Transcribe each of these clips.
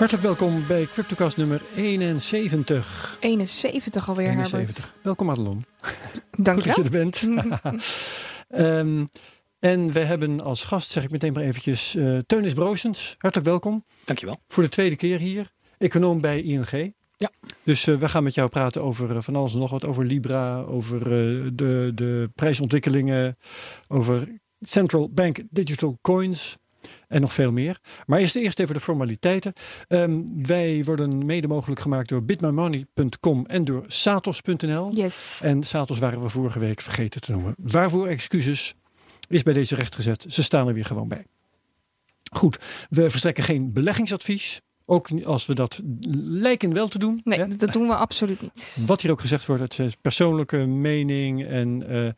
Hartelijk welkom bij CryptoCast nummer 71. 71 alweer, 71. Herbert. Welkom Madelon. Dank Goed dat je er bent. um, en we hebben als gast, zeg ik meteen maar eventjes, uh, Teunis Broosens. Hartelijk welkom. Dankjewel. Voor de tweede keer hier. Econoom bij ING. Ja. Dus uh, we gaan met jou praten over uh, van alles en nog wat. Over Libra, over de, de prijsontwikkelingen, over central bank digital coins. En nog veel meer. Maar eerst, eerst even de formaliteiten. Um, wij worden mede mogelijk gemaakt door bitmymoney.com en door satos.nl. Yes. En Satos waren we vorige week vergeten te noemen. Waarvoor excuses is bij deze rechtgezet. Ze staan er weer gewoon bij. Goed, we verstrekken geen beleggingsadvies. Ook als we dat lijken wel te doen. Nee, hè? dat doen we absoluut niet. Wat hier ook gezegd wordt, het is persoonlijke mening en uh,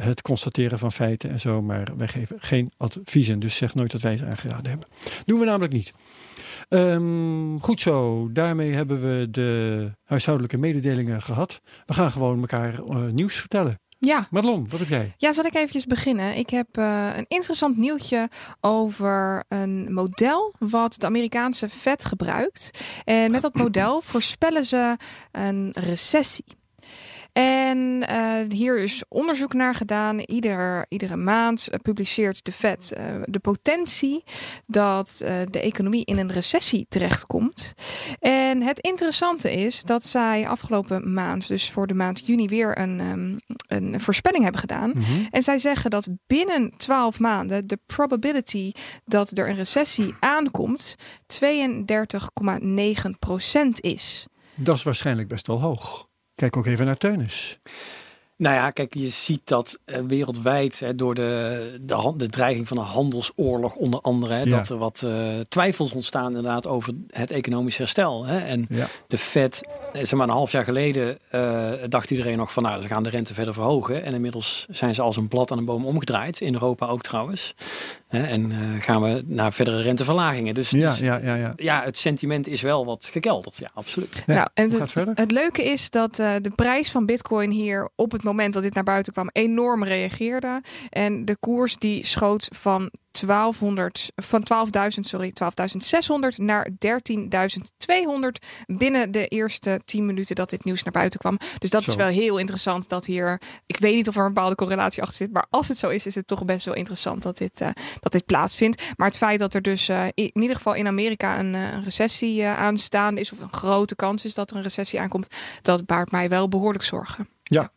het constateren van feiten en zo. Maar wij geven geen adviezen. Dus zeg nooit dat wij het aangeraden hebben. Doen we namelijk niet. Um, goed zo, daarmee hebben we de huishoudelijke mededelingen gehad. We gaan gewoon elkaar uh, nieuws vertellen. Ja. Madelon, wat heb jij? Ja, zal ik eventjes beginnen? Ik heb uh, een interessant nieuwtje over een model wat de Amerikaanse Fed gebruikt. En met dat model voorspellen ze een recessie. En uh, hier is onderzoek naar gedaan. Ieder, iedere maand publiceert de Fed uh, de potentie dat uh, de economie in een recessie terechtkomt. En het interessante is dat zij afgelopen maand, dus voor de maand juni, weer een, um, een voorspelling hebben gedaan. Mm -hmm. En zij zeggen dat binnen 12 maanden de probability dat er een recessie aankomt 32,9% is. Dat is waarschijnlijk best wel hoog. Kijk ook even naar Teunis. Nou ja, kijk, je ziet dat uh, wereldwijd hè, door de, de, de, dreiging van een handelsoorlog onder andere, hè, ja. dat er wat uh, twijfels ontstaan inderdaad over het economisch herstel. Hè. En ja. de Fed, zeg maar een half jaar geleden, uh, dacht iedereen nog van nou, ze gaan de rente verder verhogen. En inmiddels zijn ze als een blad aan een boom omgedraaid, in Europa ook trouwens. Hè, en gaan we naar verdere renteverlagingen. Dus, ja, dus, ja, ja, ja. ja, het sentiment is wel wat gekelderd. Ja, absoluut. Ja, nou, en het, het leuke is dat de prijs van bitcoin hier op het moment dat dit naar buiten kwam enorm reageerde. En de koers die schoot van 1200, van 12.000, sorry, 12.600 naar 13.200 binnen de eerste 10 minuten dat dit nieuws naar buiten kwam. Dus dat zo. is wel heel interessant dat hier, ik weet niet of er een bepaalde correlatie achter zit, maar als het zo is, is het toch best wel interessant dat dit, uh, dat dit plaatsvindt. Maar het feit dat er dus uh, in ieder geval in Amerika een, uh, een recessie aanstaande is, of een grote kans is dat er een recessie aankomt, dat baart mij wel behoorlijk zorgen. Ja, ja,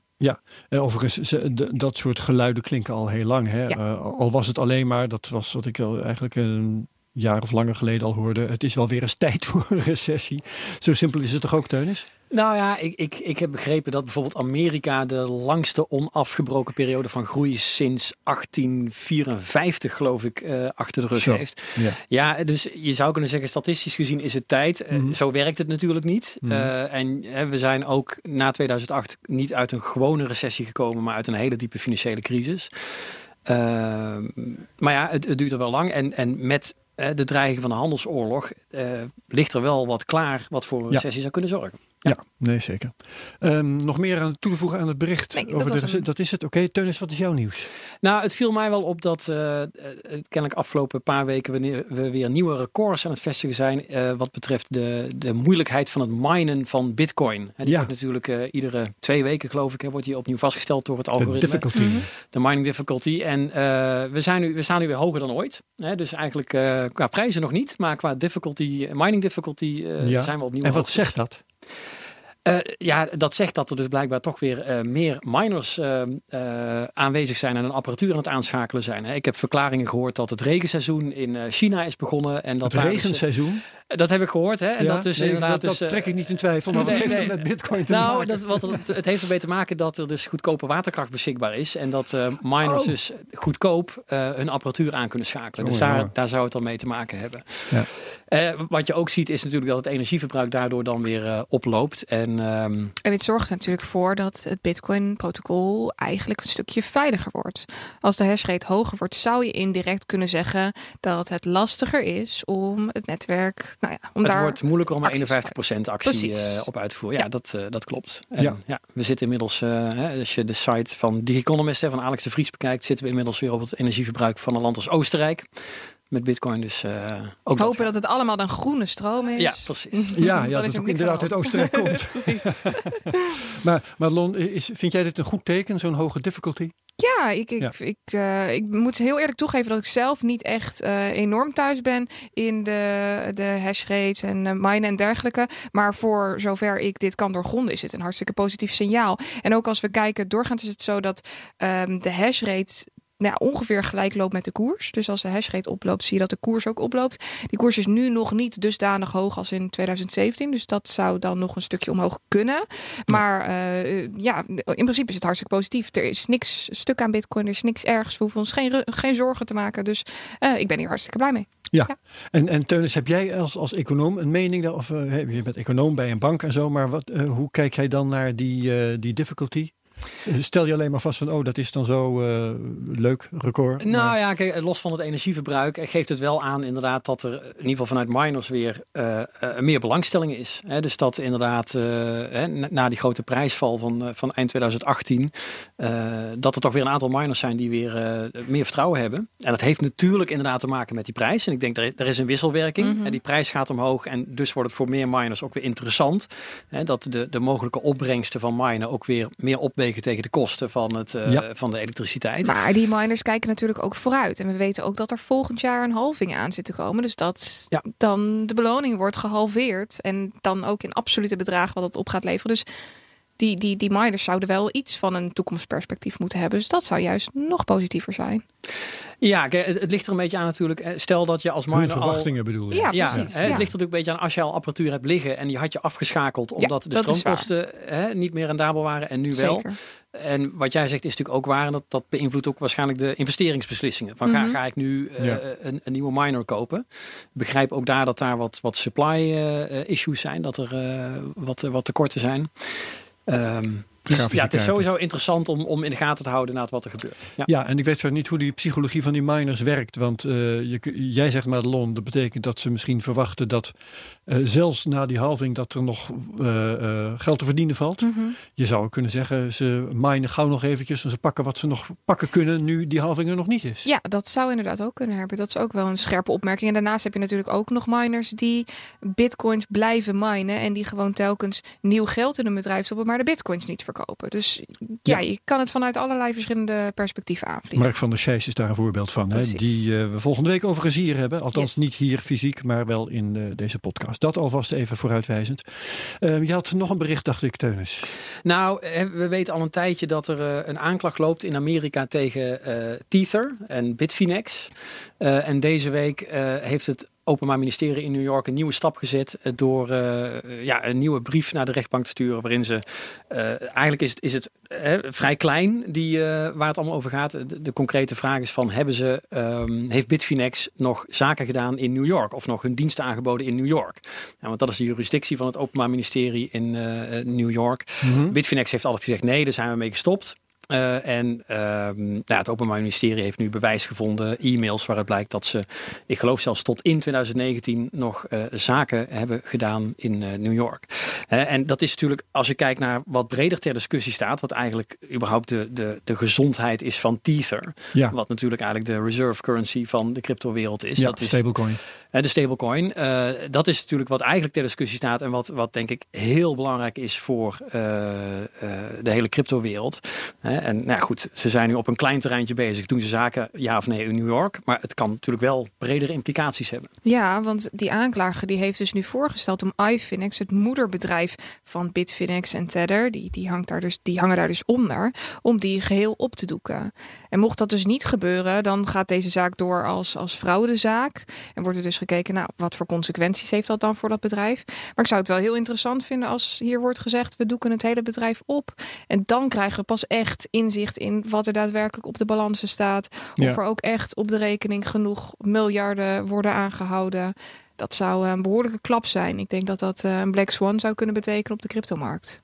en overigens, dat soort geluiden klinken al heel lang. Hè? Ja. Uh, al was het alleen maar, dat was wat ik al eigenlijk een jaar of langer geleden al hoorde. Het is wel weer eens tijd voor een recessie. Zo simpel is het toch ook, Teunis? Nou ja, ik, ik, ik heb begrepen dat bijvoorbeeld Amerika de langste onafgebroken periode van groei sinds 1854, geloof ik, uh, achter de rug heeft. Ja. ja, dus je zou kunnen zeggen, statistisch gezien is het tijd. Uh, Mhm. Zo werkt het natuurlijk niet. Mhm. Uh, en we zijn ook na 2008 niet uit een gewone recessie gekomen, maar uit een hele diepe financiële crisis. maar ja, het, het duurt er wel lang. En, en met de dreiging van een handelsoorlog ligt er wel wat klaar wat voor een recessie ja. zou kunnen zorgen. Ja, ja nee, zeker. Um, nog meer aan toe te voegen aan het bericht? Nee, over dat, de, een... dat is het. Oké, okay, Teunis, wat is jouw nieuws? Nou, het viel mij wel op dat uh, kennelijk afgelopen paar weken wanneer we weer nieuwe records aan het vestigen zijn uh, wat betreft de, de moeilijkheid van het minen van bitcoin. En die ja. wordt natuurlijk uh, iedere twee weken, geloof ik, hè, wordt die opnieuw vastgesteld door het algoritme. De difficulty. Mm -hmm. De mining difficulty. En we, zijn nu, we staan nu weer hoger dan ooit. Hè, dus eigenlijk qua prijzen nog niet, maar qua difficulty, mining difficulty ja. zijn we opnieuw En wat hoger. zegt dat? Uh, ja, dat zegt dat er dus blijkbaar toch weer uh, meer miners uh, aanwezig zijn en een apparatuur aan het aanschakelen zijn. Hè. Ik heb verklaringen gehoord dat het regenseizoen in China is begonnen. En dat het regenseizoen? Dus, dat heb ik gehoord. Hè. En ja, dat, dus nee, inderdaad dat, dus, dat trek ik niet in twijfel. Maar nee, wat heeft nee. dat met bitcoin te nou, maken? Dat, wat het, het heeft ermee te maken dat er dus goedkope waterkracht beschikbaar is. En dat miners oh. dus goedkoop hun apparatuur aan kunnen schakelen. Dus daar, ja. daar zou het dan mee te maken hebben. Ja. Uh, wat je ook ziet is natuurlijk dat het energieverbruik daardoor dan weer uh, oploopt. En, um... en dit zorgt er natuurlijk voor dat het Bitcoin-protocol eigenlijk een stukje veiliger wordt. Als de hashrate hoger wordt, zou je indirect kunnen zeggen dat het lastiger is om het netwerk. Nou ja, om het daar wordt moeilijker om er 51% actie uh, op uit te voeren. Ja, ja. Dat, uh, dat klopt. En, ja. ja. we zitten inmiddels, hè, als je de site van The Economist hè, van Alex de Vries bekijkt, zitten we inmiddels weer op het energieverbruik van een land als Oostenrijk. Met Bitcoin. Dus uh, ook hopen dat, het allemaal dan groene stroom is. Ja, precies. ja, ja dat, ook inderdaad uit Oostenrijk komt. precies. maar Madelon, is, vind jij dit een goed teken, zo'n hoge difficulty? Ja, ik, ik, ik, uh, ik moet heel eerlijk toegeven dat ik zelf niet echt uh, enorm thuis ben in de, de hash rates en uh, minen en dergelijke. Maar voor zover ik dit kan doorgronden, is het een hartstikke positief signaal. En ook als we kijken, doorgaans is het zo dat um, de hash rate nou, ongeveer gelijk loopt met de koers. Dus als de hashrate oploopt, zie je dat de koers ook oploopt. Die koers is nu nog niet dusdanig hoog als in 2017. Dus dat zou dan nog een stukje omhoog kunnen. Maar uh, ja, in principe is het hartstikke positief. Er is niks stuk aan bitcoin, er is niks ergs. We hoeven ons geen, geen zorgen te maken. Dus uh, ik ben hier hartstikke blij mee. Ja, ja. En, en Teunis, heb jij als, als econoom een mening? Of uh, je bent econoom bij een bank en zo, maar wat, hoe kijk jij dan naar die, die difficulty? Stel je alleen maar vast van, oh, dat is dan zo uh, leuk, record. Nou ja, kijk, los van het energieverbruik eh, geeft het wel aan inderdaad dat er in ieder geval vanuit miners weer uh, uh, meer belangstelling is. Hè? Dus dat inderdaad hè, na die grote prijsval van, van eind 2018, dat er toch weer een aantal miners zijn die weer meer vertrouwen hebben. En dat heeft natuurlijk inderdaad te maken met die prijs. En ik denk, er, er is een wisselwerking. Mm -hmm. Die prijs gaat omhoog en dus wordt het voor meer miners ook weer interessant. Hè, dat de, de mogelijke opbrengsten van minen ook weer meer opwegen tegen de kosten van, het, uh, van de elektriciteit. Maar die miners kijken natuurlijk ook vooruit. En we weten ook dat er volgend jaar een halving aan zit te komen. Dus dat ja. dan de beloning wordt gehalveerd. En dan ook in absolute bedragen wat het op gaat leveren. Dus die, die, die miners zouden wel iets van een toekomstperspectief moeten hebben. Dus dat zou juist nog positiever zijn. Ja, het, het ligt er een beetje aan natuurlijk. Stel dat je als miner verwachtingen al... bedoel je? Ja, ja, precies, hè, het ligt er natuurlijk een beetje aan als je al apparatuur hebt liggen en je had je afgeschakeld omdat de stroomkosten hè, niet meer rendabel waren en nu wel. En wat jij zegt is natuurlijk ook waar. En dat, dat beïnvloedt ook waarschijnlijk de investeringsbeslissingen. Van ga, Mhm. ga ik nu uh, Ja. een, een nieuwe miner kopen? Begrijp ook daar dat daar wat, wat supply uh, issues zijn. Dat er uh, wat, wat tekorten zijn. Um, dus ja, het is sowieso interessant om, om in de gaten te houden naar wat er gebeurt. Ja. Ja, en ik weet zo niet hoe die psychologie van die miners werkt. Want uh, je, jij zegt Madelon, dat betekent dat ze misschien verwachten dat uh, zelfs na die halving dat er nog uh, geld te verdienen valt. Mhm. Je zou kunnen zeggen, ze minen gauw nog eventjes en ze pakken wat ze nog pakken kunnen nu die halving er nog niet is. Ja, dat zou inderdaad ook kunnen hebben. Dat is ook wel een scherpe opmerking. En daarnaast heb je natuurlijk ook nog miners die bitcoins blijven minen en die gewoon telkens nieuw geld in een bedrijf stoppen, maar de bitcoins niet verkopen. Dus ja, Ja. je kan het vanuit allerlei verschillende perspectieven aanvliegen. Mark van der Scheijs is daar een voorbeeld van. Hè? Die uh, we volgende week overigens hier hebben. Althans Yes. niet hier fysiek, maar wel in uh, deze podcast. Dat alvast even vooruitwijzend. Uh, je had nog een bericht, dacht ik, Teunis. Nou, we weten al een tijdje dat er uh, een aanklacht loopt in Amerika tegen uh, Tether en Bitfinex. Uh, en deze week heeft het Openbaar Ministerie in New York een nieuwe stap gezet door uh, ja, een nieuwe brief naar de rechtbank te sturen. Waarin ze uh, eigenlijk is het, is het uh, vrij klein die, waar het allemaal over gaat. De, de, concrete vraag is van hebben ze, um, heeft Bitfinex nog zaken gedaan in New York of nog hun diensten aangeboden in New York? Ja, want dat is de jurisdictie van het Openbaar Ministerie in New York. Mm -hmm. Bitfinex heeft altijd gezegd nee, daar zijn we mee gestopt. Uh, en uh, nou, het Openbaar Ministerie heeft nu bewijs gevonden, e-mails waaruit blijkt dat ze, ik geloof zelfs tot in 2019 nog uh, zaken hebben gedaan in New York. en dat is natuurlijk, als je kijkt naar wat breder ter discussie staat, wat eigenlijk überhaupt de, de, de gezondheid is van Tether, ja. wat natuurlijk eigenlijk de reserve currency van de cryptowereld is. Ja, dat is stablecoin. de stablecoin. dat is natuurlijk wat eigenlijk ter discussie staat en wat, wat denk ik heel belangrijk is voor de hele cryptowereld. En nou ja, goed, ze zijn nu op een klein terreintje bezig. Doen ze zaken, ja of nee, in New York. Maar het kan natuurlijk wel bredere implicaties hebben. Ja, want die aanklager die heeft dus nu voorgesteld om iFinex, het moederbedrijf van Bitfinex en Tether, die, die, hangt daar dus, die hangen daar dus onder, om die geheel op te doeken. En mocht dat dus niet gebeuren, dan gaat deze zaak door als, als fraudezaak. En wordt er dus gekeken, nou, wat voor consequenties heeft dat dan voor dat bedrijf? Maar ik zou het wel heel interessant vinden als hier wordt gezegd, we doeken het hele bedrijf op. En dan krijgen we pas echt inzicht in wat er daadwerkelijk op de balansen staat. Ja. Of er ook echt op de rekening genoeg miljarden worden aangehouden. Dat zou een behoorlijke klap zijn. Ik denk dat dat eh, een black swan zou kunnen betekenen op de cryptomarkt.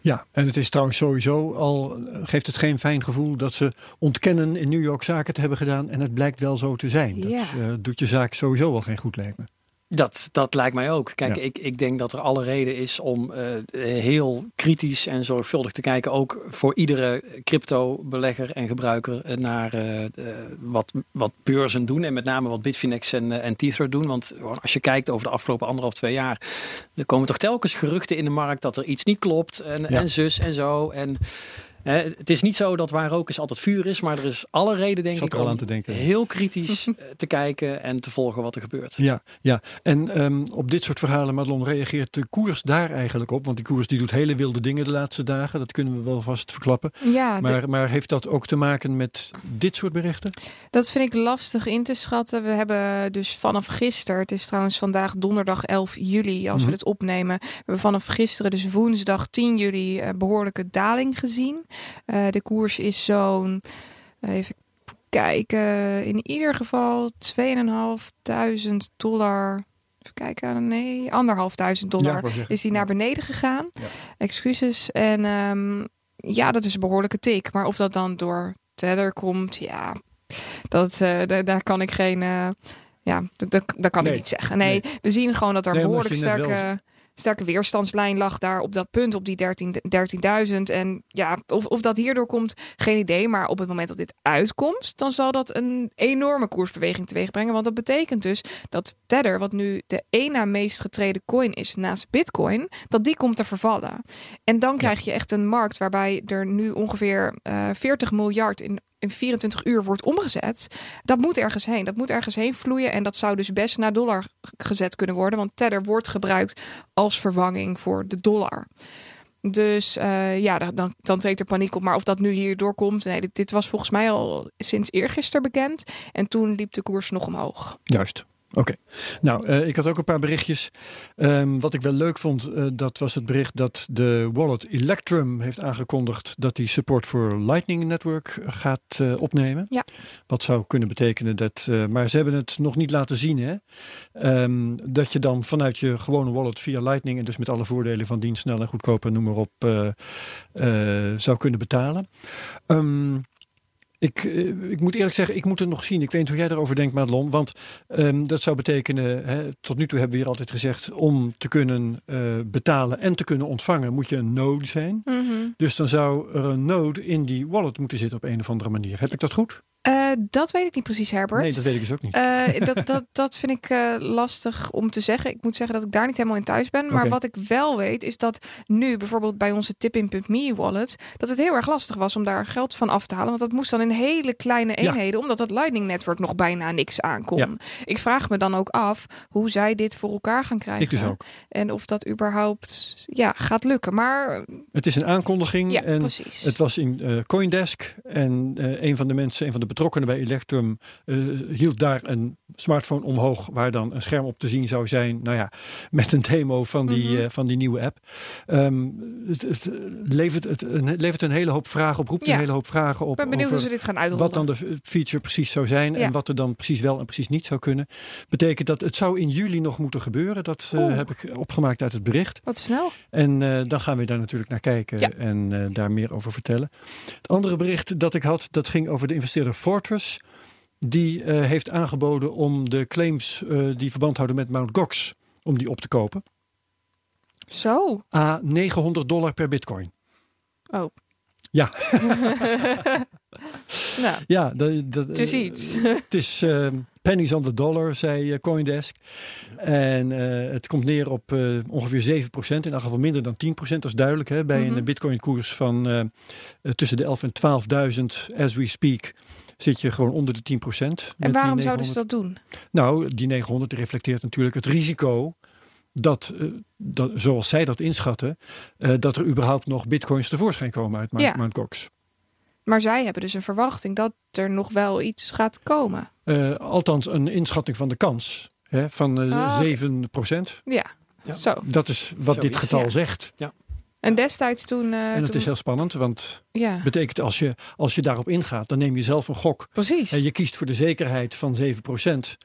Ja, en het is trouwens sowieso al, geeft het geen fijn gevoel dat ze ontkennen in New York zaken te hebben gedaan. En het blijkt wel zo te zijn. Ja. Dat uh, doet je zaak sowieso al geen goed lijkt me. Dat, dat lijkt mij ook. Kijk, Ja. ik, ik denk dat er alle reden is om eh, heel kritisch en zorgvuldig te kijken, ook voor iedere crypto-belegger en gebruiker, eh, naar eh, wat, wat beurzen doen en met name wat Bitfinex en, en Tether doen. Want als je kijkt over de afgelopen anderhalf, twee jaar, er komen toch telkens geruchten in de markt dat er iets niet klopt en, Ja. en zus en zo. En het is niet zo dat waar rook is altijd vuur is, maar er is alle reden, denk Zat ik, er al om aan te denken. heel kritisch eh, te kijken en te volgen wat er gebeurt. Ja, ja. en ehm, op dit soort verhalen, Madelon, reageert de koers daar eigenlijk op? Want die koers die doet hele wilde dingen de laatste dagen. Dat kunnen we wel vast verklappen. Ja, de- Maar, maar heeft dat ook te maken met dit soort berichten? dat vind ik lastig in te schatten. We hebben dus vanaf gisteren, het is trouwens vandaag donderdag 11 juli als Mhm. we het opnemen. We hebben vanaf gisteren, dus woensdag 10 juli, eh, behoorlijke daling gezien. Eh, de koers is zo'n, even kijken, in ieder geval 2.500 dollar. Even kijken, nee, anderhalfduizend dollar ik wou zeggen. is die naar beneden gegaan. Ja. Excuses. En ehm, ja, dat is een behoorlijke tik. Maar of dat dan door Tether komt, ja, dat, eh, da- daar kan ik geen. eh, ja, dat, dat, dat kan Nee. ik niet zeggen. Nee, we zien gewoon dat er Nee, behoorlijk sterke, sterke weerstandslijn lag daar op dat punt, op die 13 13.000. En ja, of, of dat hierdoor komt, geen idee. Maar op het moment dat dit uitkomt, dan zal dat een enorme koersbeweging teweeg brengen. Want dat betekent dus dat Tether, wat nu de één na meest getreden coin is naast Bitcoin, dat die komt te vervallen. En dan krijg je echt een markt waarbij er nu ongeveer eh 40 miljard in, in 24 uur wordt omgezet. Dat moet ergens heen. Dat moet ergens heen vloeien. En dat zou dus best naar dollar gezet kunnen worden. Want Tether wordt gebruikt als vervanging voor de dollar. Dus eh, ja, dan- dan, er paniek op. Maar of dat nu hierdoor komt, nee, dit, dit was volgens mij al sinds eergisteren bekend. En toen liep de koers nog omhoog. Juist. Oké. Nou, eh, ik had ook een paar berichtjes. Ehm, wat ik wel leuk vond, eh, dat was het bericht dat de wallet Electrum heeft aangekondigd dat die support voor Lightning Network gaat eh, opnemen. Ja. Wat zou kunnen betekenen dat, maar ze hebben het nog niet laten zien, hè? Ehm, dat je dan vanuit je gewone wallet via Lightning en dus met alle voordelen van dienst snel en goedkoop en noem maar op zou kunnen betalen. Ehm, ik, eh, ik moet eerlijk zeggen, ik moet het nog zien. Ik weet niet hoe jij erover denkt, Madelon. Want Ehm, dat zou betekenen, hè, tot nu toe hebben we hier altijd gezegd, om te kunnen eh, betalen en te kunnen ontvangen, moet je een node zijn. Dus dan zou er een node in die wallet moeten zitten op een of andere manier. Heb ik dat goed? Eh, dat weet ik niet precies, Herbert. Nee, dat weet ik dus ook niet. Eh, dat, dat, dat vind ik eh, lastig om te zeggen. Ik moet zeggen dat ik daar niet helemaal in thuis ben. Maar wat ik wel weet is dat nu bijvoorbeeld bij onze Tipin.me wallet... dat het heel erg lastig was om daar geld van af te halen. Want dat moest dan in hele kleine Ja. eenheden... omdat dat Lightning Network nog bijna niks aankon. Ja. Ik vraag me dan ook af hoe zij dit voor elkaar gaan krijgen. ik dus ook. En of dat überhaupt ja, gaat lukken. Maar Het is een aankondiging ja, en precies. het was in Coindesk. En een van de mensen, een van de betrokkenen bij Electrum, eh, hield daar een smartphone omhoog waar dan een scherm op te zien zou zijn. Nou ja, met een demo van die, Mhm. eh, van die nieuwe app. Ehm, het, het, levert, het een, levert een hele hoop vragen op, roept Ja. een hele hoop vragen op. ik ben benieuwd hoe ze dit gaan uitrollen. wat dan de feature precies zou zijn Ja. en wat er dan precies wel en precies niet zou kunnen. Betekent dat het zou in juli nog moeten gebeuren. Dat eh, heb ik opgemaakt uit het bericht. Wat snel. En dan gaan we daar natuurlijk naar kijken Ja. en daar meer over vertellen. Het andere bericht dat ik had, dat ging over de investeerder Fortress. Die eh, heeft aangeboden om de claims eh, die verband houden met Mt. Gox, om die op te kopen. Zo. A 900 dollar per bitcoin. Oh. Ja. nou, Ja, dat, dat, het is eh, iets. Het is pennies on the dollar, zei Coindesk. En het komt neer op ongeveer 7%, in elk geval minder dan 10%. Dat is duidelijk hè, bij Mhm. een bitcoin koers van tussen de 11 en 12.000 as we speak. Zit je gewoon onder de 10%. met En die waarom zouden 900. ze dat doen? Nou, die 900 reflecteert natuurlijk het risico dat, eh, dat zoals zij dat inschatten, eh, dat er überhaupt nog bitcoins tevoorschijn komen uit Mt. Ja. Mt. Gox. Maar zij hebben dus een verwachting dat er nog wel iets gaat komen. Eh, althans, een inschatting van de kans hè, van eh, Ah, oké. 7%. Ja, Ja. zo. Dat is wat dit getal ja. zegt. En destijds toen... eh, En het toen- is heel spannend, want Ja, betekent als je, als je daarop ingaat, dan neem je zelf een gok. precies. En je kiest voor de zekerheid van 7%.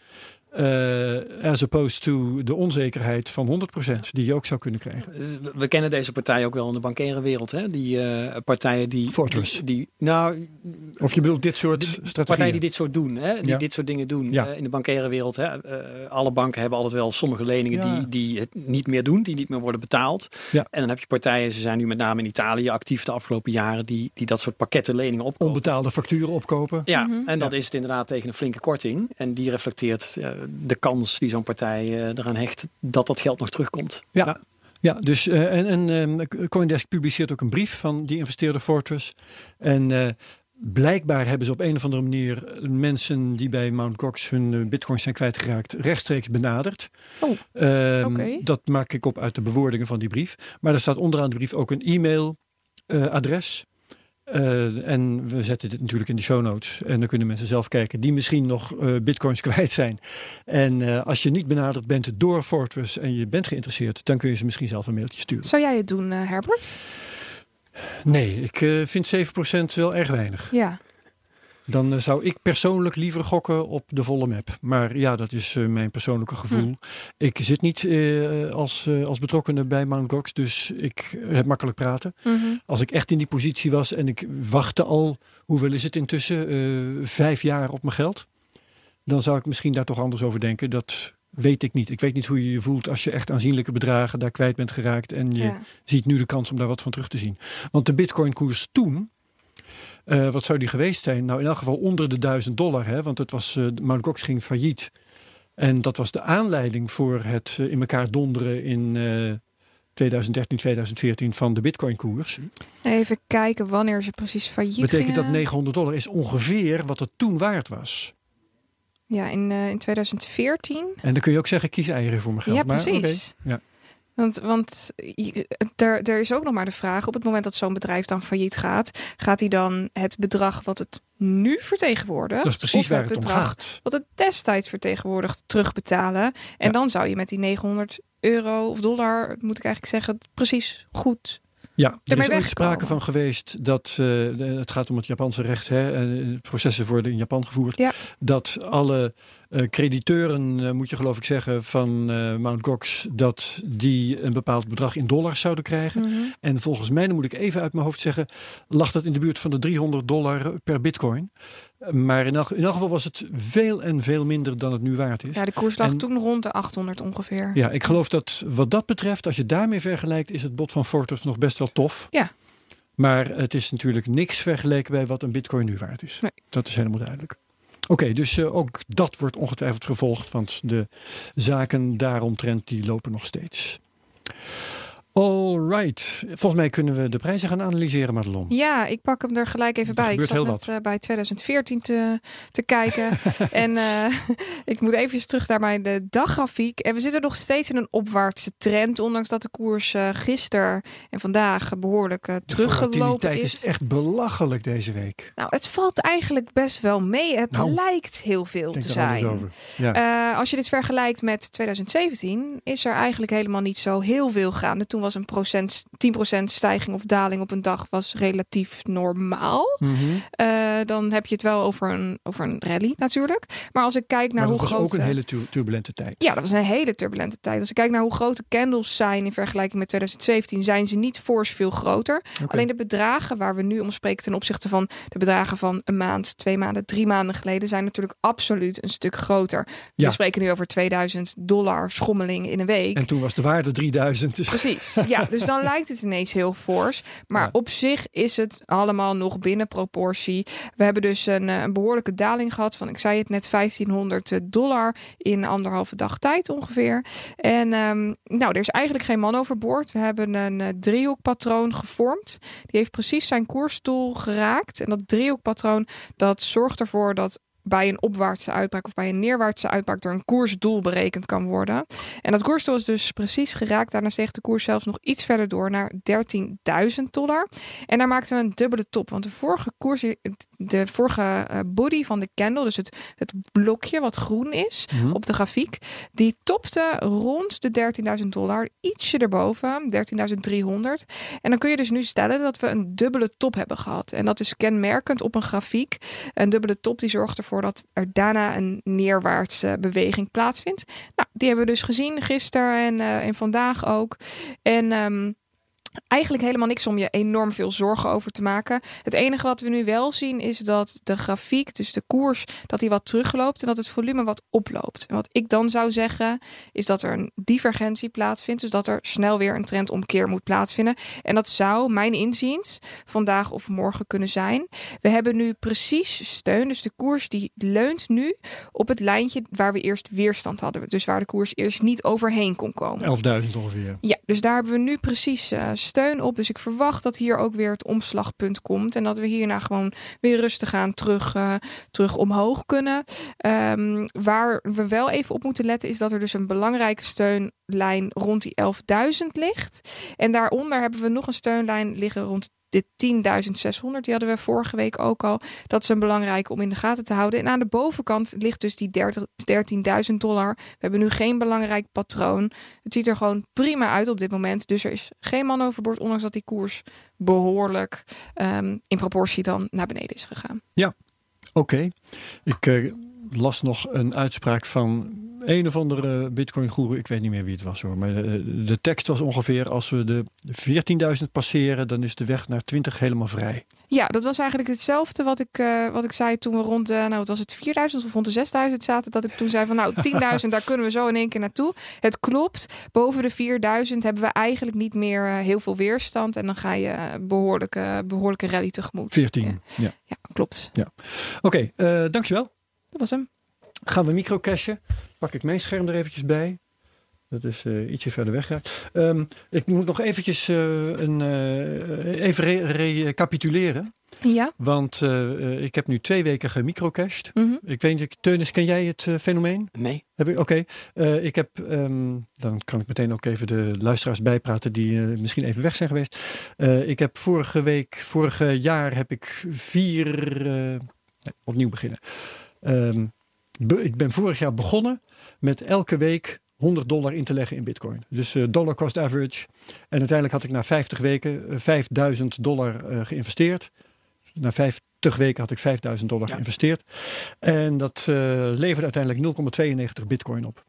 Uh, as opposed to de onzekerheid van 100% die je ook zou kunnen krijgen. We kennen deze partij ook wel in de bankaire wereld. Hè? Die uh, partijen die, Fortress. Die, die, nou, of je bedoelt dit soort strategieën? Partijen die dit soort doen. Hè? Die ja. dit soort dingen doen. Ja. Uh, in de bankaire wereld. Hè? alle banken hebben altijd wel sommige leningen ja. die, die het niet meer doen. Die niet meer worden betaald. Ja. En dan heb je partijen, ze zijn nu met name in Italië actief de afgelopen jaren. Die, die dat soort pakketten leningen opkopen. Onbetaalde facturen opkopen. Ja, mm -hmm. en dat is het inderdaad tegen een flinke korting. En die reflecteert de kans die zo'n partij uh, eraan hecht dat dat geld nog terugkomt. Ja. ja. Ja, dus uh, en, en um, Coindesk publiceert ook een brief van die investeerde Fortress. En uh, blijkbaar hebben ze op een of andere manier mensen die bij Mt. Gox hun bitcoins zijn kwijtgeraakt rechtstreeks benaderd. Oh, um, okay. Dat maak ik op uit de bewoordingen van die brief. Maar er staat onderaan de brief ook een e-mailadres. Uh, en we zetten dit natuurlijk in de show notes. En dan kunnen mensen zelf kijken die misschien nog uh, bitcoins kwijt zijn. En uh, als je niet benaderd bent door Fortress en je bent geïnteresseerd, dan kun je ze misschien zelf een mailtje sturen. Zou jij het doen, Herbert? Nee, ik vind 7% wel erg weinig. Ja. Dan uh, zou ik persoonlijk liever gokken op de volle map. Maar ja, dat is uh, mijn persoonlijke gevoel. Hm. Ik zit niet uh, als, als betrokkenen bij Mt. Gox, dus ik heb makkelijk praten. -hmm. Als ik echt in die positie was en ik wachtte al, hoeveel is het intussen, vijf jaar op mijn geld. Dan zou ik misschien daar toch anders over denken. Dat weet ik niet. Ik weet niet hoe je je voelt als je echt aanzienlijke bedragen daar kwijt bent geraakt. En je ja. ziet nu de kans om daar wat van terug te zien. Want de bitcoin koers toen uh, wat zou die geweest zijn? Nou, in elk geval onder de 1000 dollar, hè? want het was, uh, Mt. Gox ging failliet. En dat was de aanleiding voor het uh, in elkaar donderen in 2013, 2014 van de Bitcoin-koers. Even kijken wanneer ze precies failliet Betekent gingen. dat 900 dollar is ongeveer wat het toen waard was. Ja, in, in 2014. En dan kun je ook zeggen, kies eieren voor mijn geld. Ja, maar, precies. Okay, ja. Want, want er, er is ook nog maar de vraag: op het moment dat zo'n bedrijf dan failliet gaat, gaat hij dan het bedrag wat het nu vertegenwoordigt, dat is precies of waar het het om bedrag gaat. wat het destijds vertegenwoordigt, terugbetalen? En Ja. dan zou je met die 900 euro of dollar, moet ik eigenlijk zeggen, precies goed. Ja, er is wegkomen. sprake van geweest dat, uh, de, het gaat om het Japanse recht, hè, en processen worden in Japan gevoerd, Ja. dat alle crediteuren, uh, moet je geloof ik zeggen, van uh, Mt. Gox, dat die een bepaald bedrag in dollars zouden krijgen. Mhm. En volgens mij, dan moet ik even uit mijn hoofd zeggen, lag dat in de buurt van de 300 dollar per bitcoin. Maar in elk, in elk geval was het veel en veel minder dan het nu waard is. Ja, de koers lag En- toen rond de 800 ongeveer. Ja, ik geloof dat wat dat betreft, als je daarmee vergelijkt, is het bod van Fortress nog best wel tof. Ja. Maar het is natuurlijk niks vergeleken bij wat een bitcoin nu waard is. Nee. Dat is helemaal duidelijk. Oké, dus eh, ook dat wordt ongetwijfeld vervolgd, want de zaken daaromtrent die lopen nog steeds. All right. Volgens mij kunnen we de prijzen gaan analyseren, Madelon. Ja, ik pak hem er gelijk even Er bij. Ik zat heel net wat. eh, bij 2014 te, te kijken. en eh, ik moet even terug naar mijn de daggrafiek. En we zitten nog steeds in een opwaartse trend. Ondanks dat de koers eh gisteren en vandaag behoorlijk eh, De teruggelopen volatiliteit is. is echt belachelijk deze week. Nou, het valt eigenlijk best wel mee. Het Nou, lijkt heel veel te zijn. over. Ja. Eh, als je dit vergelijkt met 2017, is er eigenlijk helemaal niet zo heel veel gaande. Toen was een procent, 10% stijging of daling op een dag was relatief normaal. Mhm. Eh, dan heb je het wel over een, over een rally natuurlijk. Maar als ik kijk naar maar dat hoe was groot. ook een hele tu- turbulente tijd. Ja, dat was een hele turbulente tijd. Als ik kijk naar hoe groot de candles zijn in vergelijking met 2017, zijn ze niet fors veel groter. Alleen de bedragen waar we nu om spreken ten opzichte van de bedragen van een maand, twee maanden, drie maanden geleden, zijn natuurlijk absoluut een stuk groter. Ja. We spreken nu over 2000 dollar schommeling in een week. En toen was de waarde 3000. Dus Precies. Ja, dus dan lijkt het ineens heel fors. Maar Ja. op zich is het allemaal nog binnen proportie. We hebben dus een, eh, een behoorlijke daling gehad van, ik zei het net, 1500 dollar in anderhalve dag tijd ongeveer. En ehm, nou, er is eigenlijk geen man overboord. We hebben een eh, driehoekpatroon gevormd. Die heeft precies zijn koersdoel geraakt. En dat driehoekpatroon, dat zorgt ervoor dat bij een opwaartse uitbraak of bij een neerwaartse uitbraak er een koersdoel berekend kan worden. En dat koersdoel is dus precies geraakt. Daarna steeg de koers zelfs nog iets verder door naar 13.000 dollar. En daar maakten we een dubbele top. Want de vorige koers, de vorige eh, body van de candle, dus het, het blokje wat groen is Mhm. op de grafiek, die topte rond de 13.000 dollar, ietsje erboven, 13.300. En dan kun je dus nu stellen dat we een dubbele top hebben gehad. En dat is kenmerkend op een grafiek. Een dubbele top die zorgt ervoor voordat er daarna een neerwaartse beweging plaatsvindt. Nou, die hebben we dus gezien gisteren en, uh, en vandaag ook. En um, eigenlijk helemaal niks om je enorm veel zorgen over te maken. Het enige wat we nu wel zien is dat de grafiek, dus de koers, dat die wat terugloopt en dat het volume wat oploopt. En wat ik dan zou zeggen is dat er een divergentie plaatsvindt, dus dat er snel weer een trendomkeer moet plaatsvinden. En dat zou, mijn inziens, vandaag of morgen kunnen zijn. We hebben nu precies steun, dus de koers die leunt nu op het lijntje waar we eerst weerstand hadden. Dus waar de koers eerst niet overheen kon komen. 11.000 ongeveer. Ja, dus daar hebben we nu precies uh, steun op. Dus ik verwacht dat hier ook weer het omslagpunt komt. En dat we hierna gewoon weer rustig aan terug, uh, terug omhoog kunnen. Um, waar we wel even op moeten letten is dat er dus een belangrijke steunlijn rond die 11.000 ligt. En daaronder hebben we nog een steunlijn liggen rond de 10.600, die hadden we vorige week ook al. Dat is een belangrijke om in de gaten te houden. En aan de bovenkant ligt dus die 13.000 dollar. We hebben nu geen belangrijk patroon. Het ziet er gewoon prima uit op dit moment. Dus er is geen man overboord, ondanks dat die koers behoorlijk um, in proportie dan naar beneden is gegaan. Ja, oké. Ik uh, las nog een uitspraak van een of andere Bitcoin-goeroe, ik weet niet meer wie het was hoor. Maar de, de tekst was ongeveer: als we de 14.000 passeren, dan is de weg naar 20 helemaal vrij. Ja, dat was eigenlijk hetzelfde wat ik, uh, wat ik zei toen we rond de, nou wat was het, 4000 of rond de 6000 zaten. Dat ik toen zei van nou 10.000, daar kunnen we zo in één keer naartoe. Het klopt. Boven de 4000 hebben we eigenlijk niet meer uh, heel veel weerstand. En dan ga je behoorlijke, behoorlijke rally tegemoet. 14, ja. Ja, ja klopt. Ja. Oké, okay, dankjewel. Dat was hem. Gaan we microcachen. Pak ik mijn scherm er eventjes bij. Dat is uh, ietsje verder weg. Ja. Um, ik moet nog eventjes uh, een, uh, even re recapituleren. Ja. Want ik heb nu twee weken gemicrocached. Mm -hmm. Ik weet niet, Teunis, ken jij het fenomeen? Nee. Oké. Okay. ik heb, um, dan kan ik meteen ook even de luisteraars bijpraten die misschien even weg zijn geweest. ik heb vorige week, vorig jaar heb ik vier, opnieuw beginnen. Um, ik ben vorig jaar begonnen met elke week 100 dollar in te leggen in bitcoin. Dus uh, dollar cost average. En uiteindelijk had ik na 50 weken uh, 5000 dollar uh, geïnvesteerd. Na 50 weken had ik 5000 dollar ja. geïnvesteerd. En dat leverde uiteindelijk 0,92 bitcoin op.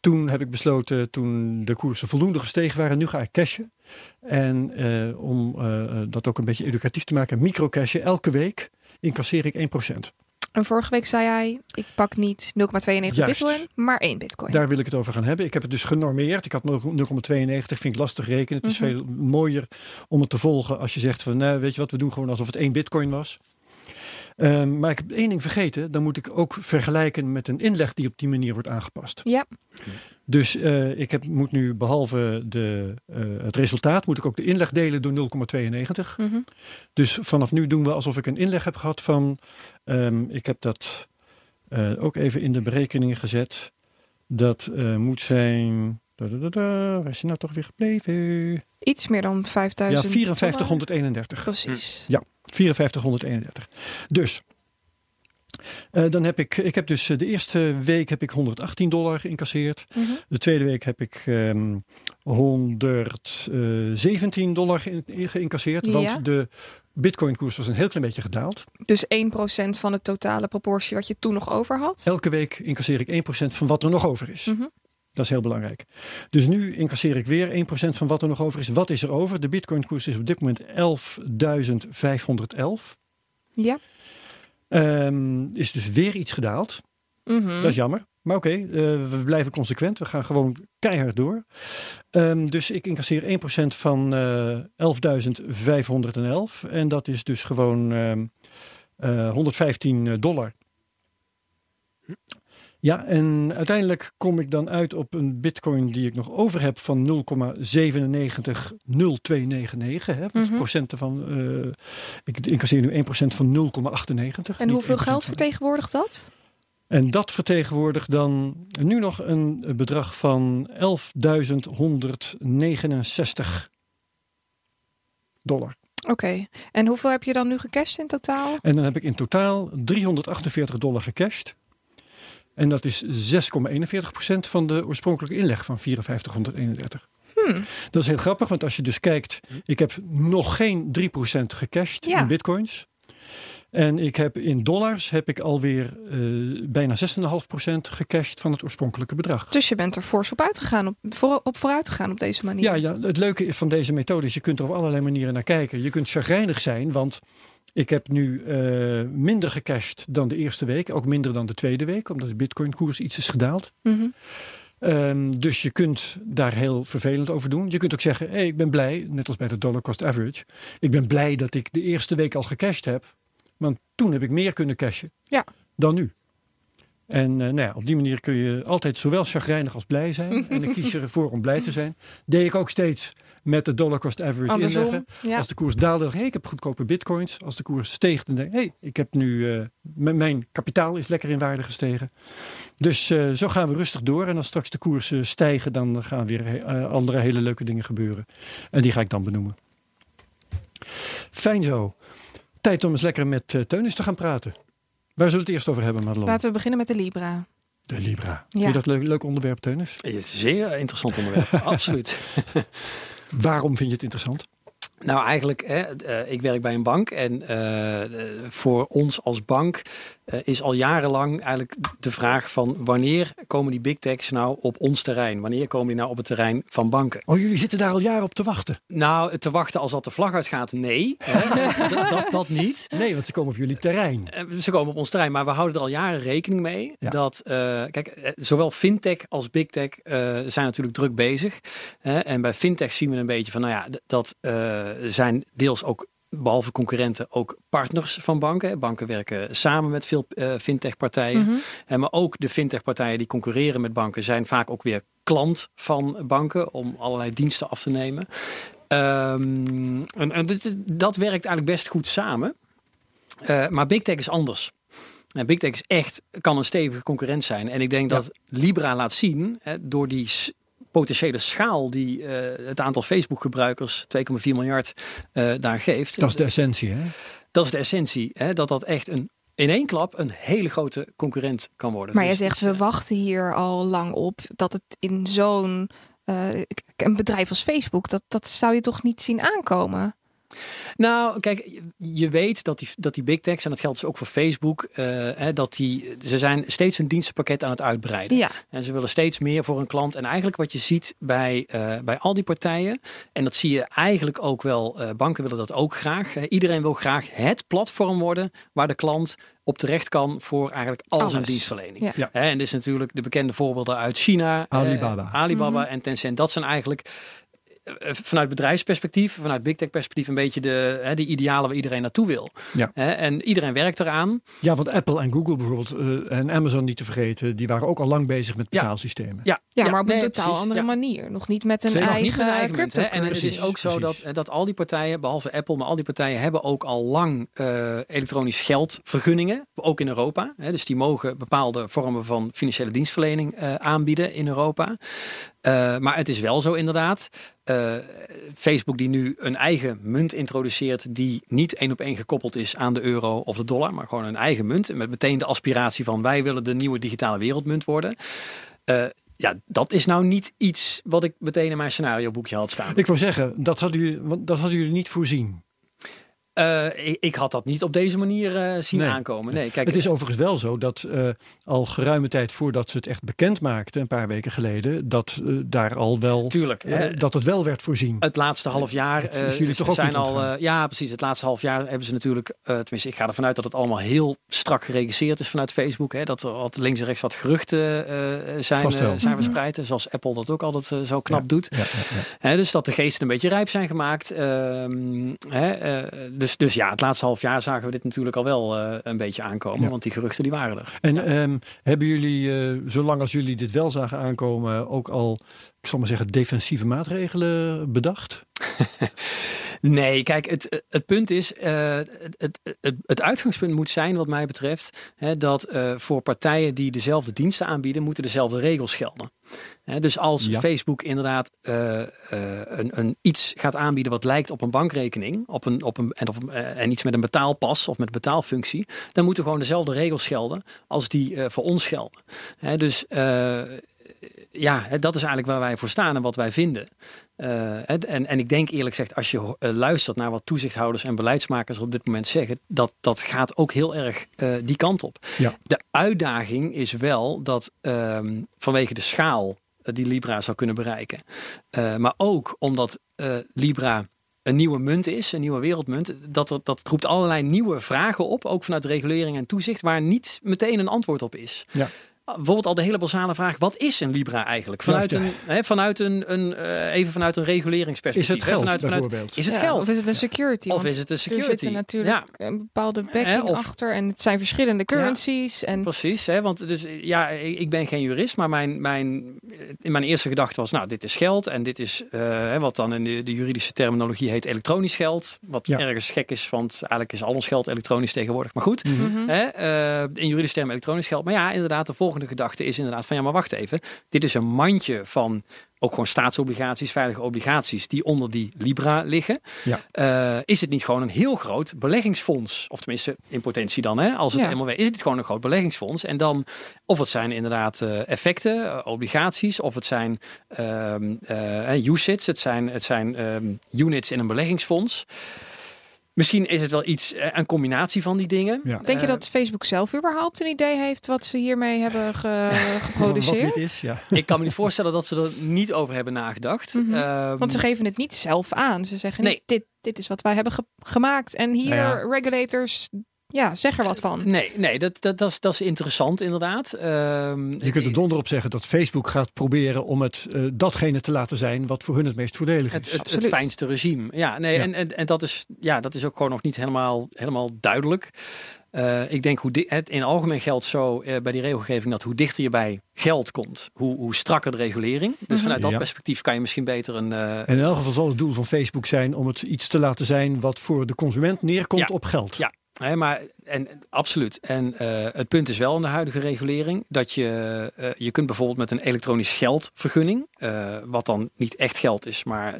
Toen heb ik besloten, toen de koersen voldoende gestegen waren, nu ga ik cashen. En om dat ook een beetje educatief te maken, microcashen, elke week incasseer ik 1%. En vorige week zei hij, ik pak niet 0,92 bitcoin, maar 1 bitcoin. Daar wil ik het over gaan hebben. Ik heb het dus genormeerd. Ik had 0,92, vind ik lastig rekenen. Het is mm -hmm. veel mooier om het te volgen als je zegt van, nou weet je wat, we doen gewoon alsof het 1 bitcoin was. Um, maar ik heb één ding vergeten. Dan moet ik ook vergelijken met een inleg die op die manier wordt aangepast. Ja. Dus uh, ik heb, moet nu behalve de, uh, het resultaat, moet ik ook de inleg delen door 0,92. Mm -hmm. Dus vanaf nu doen we alsof ik een inleg heb gehad van, um, ik heb dat uh, ook even in de berekeningen gezet. Dat moet zijn, da, da, da, waar is hij nou toch weer gebleven? Iets meer dan 5000. Ja, 5431. Precies. Ja, 5431. Dus uh, dan heb ik, ik heb dus de eerste week heb ik 118 dollar geïncasseerd. Mm -hmm. De tweede week heb ik um, 117 dollar ge geïncasseerd. Ja. Want de bitcoin koers was een heel klein beetje gedaald. Dus 1% van het totale proportie wat je toen nog over had? Elke week incasseer ik 1% van wat er nog over is. Mm -hmm. Dat is heel belangrijk. Dus nu incasseer ik weer 1% van wat er nog over is. Wat is er over? De bitcoin koers is op dit moment 11.511. Ja. Um, is dus weer iets gedaald. Mm -hmm. Dat is jammer. Maar oké, okay, uh, we blijven consequent. We gaan gewoon keihard door. Um, dus ik incasseer 1% van uh, 11.511. En dat is dus gewoon uh, 115 dollar. Ja, en uiteindelijk kom ik dan uit op een bitcoin die ik nog over heb van 0,970299. Hè, mm -hmm. procenten van, uh, ik incasseer nu 1% van 0,98. En hoeveel geld vertegenwoordigt dat? En dat vertegenwoordigt dan nu nog een bedrag van 11.169 dollar. Oké, okay. en hoeveel heb je dan nu gecashed in totaal? En dan heb ik in totaal 348 dollar gecashed. En dat is 6,41% van de oorspronkelijke inleg van 5431. Hmm. Dat is heel grappig, want als je dus kijkt, ik heb nog geen 3% gecashed ja. in bitcoins. En ik heb in dollars heb ik alweer uh, bijna 6,5% gecashed van het oorspronkelijke bedrag. Dus je bent er fors op uitgegaan, op, voor, op vooruit gegaan op deze manier. Ja, ja, het leuke van deze methode is, je kunt er op allerlei manieren naar kijken. Je kunt chagrijnig zijn, want ik heb nu uh, minder gecashed dan de eerste week. Ook minder dan de tweede week, omdat de bitcoin koers iets is gedaald. Mm Um, dus je kunt daar heel vervelend over doen. Je kunt ook zeggen, hey, ik ben blij, net als bij de dollar cost average. Ik ben blij dat ik de eerste week al gecashed heb. Want toen heb ik meer kunnen cashen ja. dan nu. En uh, nou ja, op die manier kun je altijd zowel chagrijnig als blij zijn. en ik kies ervoor om blij te zijn. Deed ik ook steeds met de dollar cost average Andersom, inleggen. Ja. Als de koers daalde, dacht ik, hey, ik heb goedkope bitcoins. Als de koers steeg, dan denk ik, hey, ik heb nu, uh, mijn kapitaal is lekker in waarde gestegen. Dus uh, zo gaan we rustig door. En als straks de koersen stijgen, dan gaan weer andere hele leuke dingen gebeuren. En die ga ik dan benoemen. Fijn zo. Tijd om eens lekker met uh, Teunis te gaan praten. Waar zullen we het eerst over hebben, Madelon? Laten we beginnen met de Libra. De Libra. Ja. Vind je dat leuk, leuk onderwerp, Teunis? Het is een zeer interessant onderwerp, absoluut. Waarom vind je het interessant? Nou, eigenlijk, hè, uh, ik werk bij een bank en uh, voor ons als bank uh, is al jarenlang eigenlijk de vraag van wanneer komen die big techs nou op ons terrein? Wanneer komen die nou op het terrein van banken? Oh, jullie zitten daar al jaren op te wachten? Nou, te wachten als dat de vlag uitgaat, nee. dat, dat, dat, niet. Nee, want ze komen op jullie terrein. ze komen op ons terrein, maar we houden er al jaren rekening mee ja. dat, kijk, zowel fintech als big tech zijn natuurlijk druk bezig. en bij fintech zien we een beetje van, nou ja, dat zijn deels ook behalve concurrenten ook partners van banken. Banken werken samen met veel uh, fintech-partijen. Mm -hmm. maar ook de fintech-partijen die concurreren met banken zijn vaak ook weer klant van banken om allerlei diensten af te nemen. Um, en, en dat werkt eigenlijk best goed samen. Uh, maar Big Tech is anders. En Big Tech is echt, kan een stevige concurrent zijn. En ik denk ja. dat Libra laat zien, hè, door die potentiële schaal die uh, het aantal Facebook-gebruikers, 2,4 miljard, uh, daar geeft. Dat is de essentie, hè? Dat is de essentie, hè? dat dat echt een in één klap een hele grote concurrent kan worden. Maar dus, jij zegt, we wachten hier al lang op dat het in zo'n uh, een bedrijf als Facebook, dat, dat zou je toch niet zien aankomen? Nou, kijk, je weet dat die, dat die big techs, en dat geldt dus ook voor Facebook, uh, hè, dat die, ze zijn steeds hun dienstenpakket aan het uitbreiden. Ja. En ze willen steeds meer voor een klant. En eigenlijk wat je ziet bij, uh, bij al die partijen, en dat zie je eigenlijk ook wel, uh, banken willen dat ook graag. iedereen wil graag het platform worden waar de klant op terecht kan voor eigenlijk al zijn dienstverlening. Ja. Ja. En dit is natuurlijk de bekende voorbeelden uit China. Alibaba. Alibaba mm -hmm. en Tencent. Dat zijn eigenlijk eh, vanuit bedrijfsperspectief, vanuit big tech perspectief, een beetje de, hè, die idealen waar iedereen naartoe wil. Ja. Hè, en iedereen werkt eraan. Ja, want Apple en Google bijvoorbeeld uh, en Amazon niet te vergeten, die waren ook al lang bezig met betaalsystemen. Ja, ja, ja maar op een totaal precies, andere ja. manier. Nog niet met een eigen, eigen munt, En het is ook zo dat, dat al die partijen, behalve Apple, maar al die partijen hebben ook al lang uh, elektronisch geldvergunningen, ook in Europa. Hè, dus die mogen bepaalde vormen van financiële dienstverlening uh, aanbieden in Europa. Uh, maar het is wel zo inderdaad. Uh, Facebook die nu een eigen munt introduceert die niet één op één gekoppeld is aan de euro of de dollar, maar gewoon een eigen munt. Met meteen de aspiratie van wij willen de nieuwe digitale wereldmunt worden. Uh, ja, dat is nou niet iets wat ik meteen in mijn scenario boekje had staan. Ik wil zeggen, dat hadden jullie, dat hadden jullie niet voorzien. Uh, ik, ik, had dat niet op deze manier uh, zien nee. aankomen. Nee, kijk, het is overigens wel zo dat uh, al geruime tijd voordat ze het echt bekend maakten, een paar weken geleden, dat daar al wel. Tuurlijk. dat het wel werd voorzien. Het laatste half jaar. Het jullie toch ook zijn al. ja, precies. Het laatste half jaar hebben ze natuurlijk. tenminste, ik ga ervan uit dat het allemaal heel strak geregisseerd is vanuit Facebook. Hè, dat er wat links en rechts wat geruchten zijn, zijn verspreid. Mm -hmm. Zoals Apple dat ook altijd zo knap ja. doet. Ja, ja, hè, dus dat de geesten een beetje rijp zijn gemaakt. Ehm, dus, dus ja, het laatste half jaar zagen we dit natuurlijk al wel uh, een beetje aankomen. Ja. Want die geruchten die waren er. En ja. um, hebben jullie, uh, zolang als jullie dit wel zagen aankomen, ook al, ik zal maar zeggen, defensieve maatregelen bedacht? Nee, kijk, het, het punt is, uh, het, het, het, uitgangspunt moet zijn, wat mij betreft, hè, dat uh, voor partijen die dezelfde diensten aanbieden, moeten dezelfde regels gelden. Hè, dus als ja. Facebook inderdaad uh, een, een, iets gaat aanbieden wat lijkt op een bankrekening, op een, op een, en, of, en iets met een betaalpas of met een betaalfunctie, dan moeten gewoon dezelfde regels gelden als die voor ons gelden. Hè, dus ja, dat is eigenlijk waar wij voor staan en wat wij vinden. Uh, en, en ik denk eerlijk gezegd, als je uh, luistert naar wat toezichthouders en beleidsmakers op dit moment zeggen, dat, dat gaat ook heel erg uh, die kant op. Ja. De uitdaging is wel dat ehm, vanwege de schaal die Libra zou kunnen bereiken, maar ook omdat Libra een nieuwe munt is, een nieuwe wereldmunt, dat, er, dat roept allerlei nieuwe vragen op, ook vanuit regulering en toezicht, waar niet meteen een antwoord op is. Ja bijvoorbeeld al de hele basale vraag: wat is een Libra eigenlijk? Vanuit een, hè, vanuit een, een uh, even vanuit een reguleringsperspectief. Is het geld vanuit, bijvoorbeeld? is het Ja, geld? Of is het een security? Of is het een Er security? zit natuurlijk een bepaalde backing of- achter. En het zijn verschillende currencies. En Precies, hè? want dus, ja, ik ik ben geen jurist, maar mijn, mijn, in mijn eerste gedachte was, nou, dit is geld en dit is eh, hè, wat dan in de, de juridische terminologie heet elektronisch geld. Wat Ja. ergens gek is, want eigenlijk is al ons geld elektronisch tegenwoordig. Maar goed, Mhm. hè, eh, in juridische termen elektronisch geld. Maar ja, inderdaad, de volgende gedachte is inderdaad van, ja, maar wacht even. Dit is een mandje van ook gewoon staatsobligaties, veilige obligaties, die onder die Libra liggen. Ja. Eh, is het niet gewoon een heel groot beleggingsfonds? Of tenminste, in potentie dan, hè? als het Ja. helemaal is, het gewoon een groot beleggingsfonds. En dan, of het zijn inderdaad eh, effecten, eh, obligaties, of het zijn ehm eh, UCITS, het zijn, het zijn ehm, units in een beleggingsfonds. Misschien is het wel iets, eh, een combinatie van die dingen. Ja. denk je Eh, dat Facebook zelf überhaupt een idee heeft wat ze hiermee hebben ge- geproduceerd? is, ja. Ik kan me niet voorstellen dat ze er niet over hebben nagedacht. Mhm. Ehm, Want ze geven het niet zelf aan. Ze zeggen Nee. niet, dit, dit is wat wij hebben ge- gemaakt. En hier, Nou ja. regulators, ja, zeg er wat van. Nee, nee dat, dat, dat, is, dat is interessant inderdaad. Ehm, Je kunt er donder op zeggen dat Facebook gaat proberen om het eh, datgene te laten zijn wat voor hun het meest voordelig is. het, fijnste regime. Ja, nee, Ja. En, en, en dat, is, ja, dat is ook gewoon nog niet helemaal, helemaal duidelijk. Eh, ik denk hoe di- het in algemeen geldt zo eh, bij die regelgeving dat hoe dichter je bij geld komt, hoe, hoe strakker de regulering. Dus Mhm. vanuit dat Ja. perspectief kan je misschien beter een. eh, En in elk geval zal het doel van Facebook zijn om het iets te laten zijn wat voor de consument neerkomt Ja. op geld. Ja. Maar en absoluut. En eh, het punt is wel in de huidige regulering dat je eh, je kunt bijvoorbeeld met een elektronisch geldvergunning, eh, wat dan niet echt geld is, maar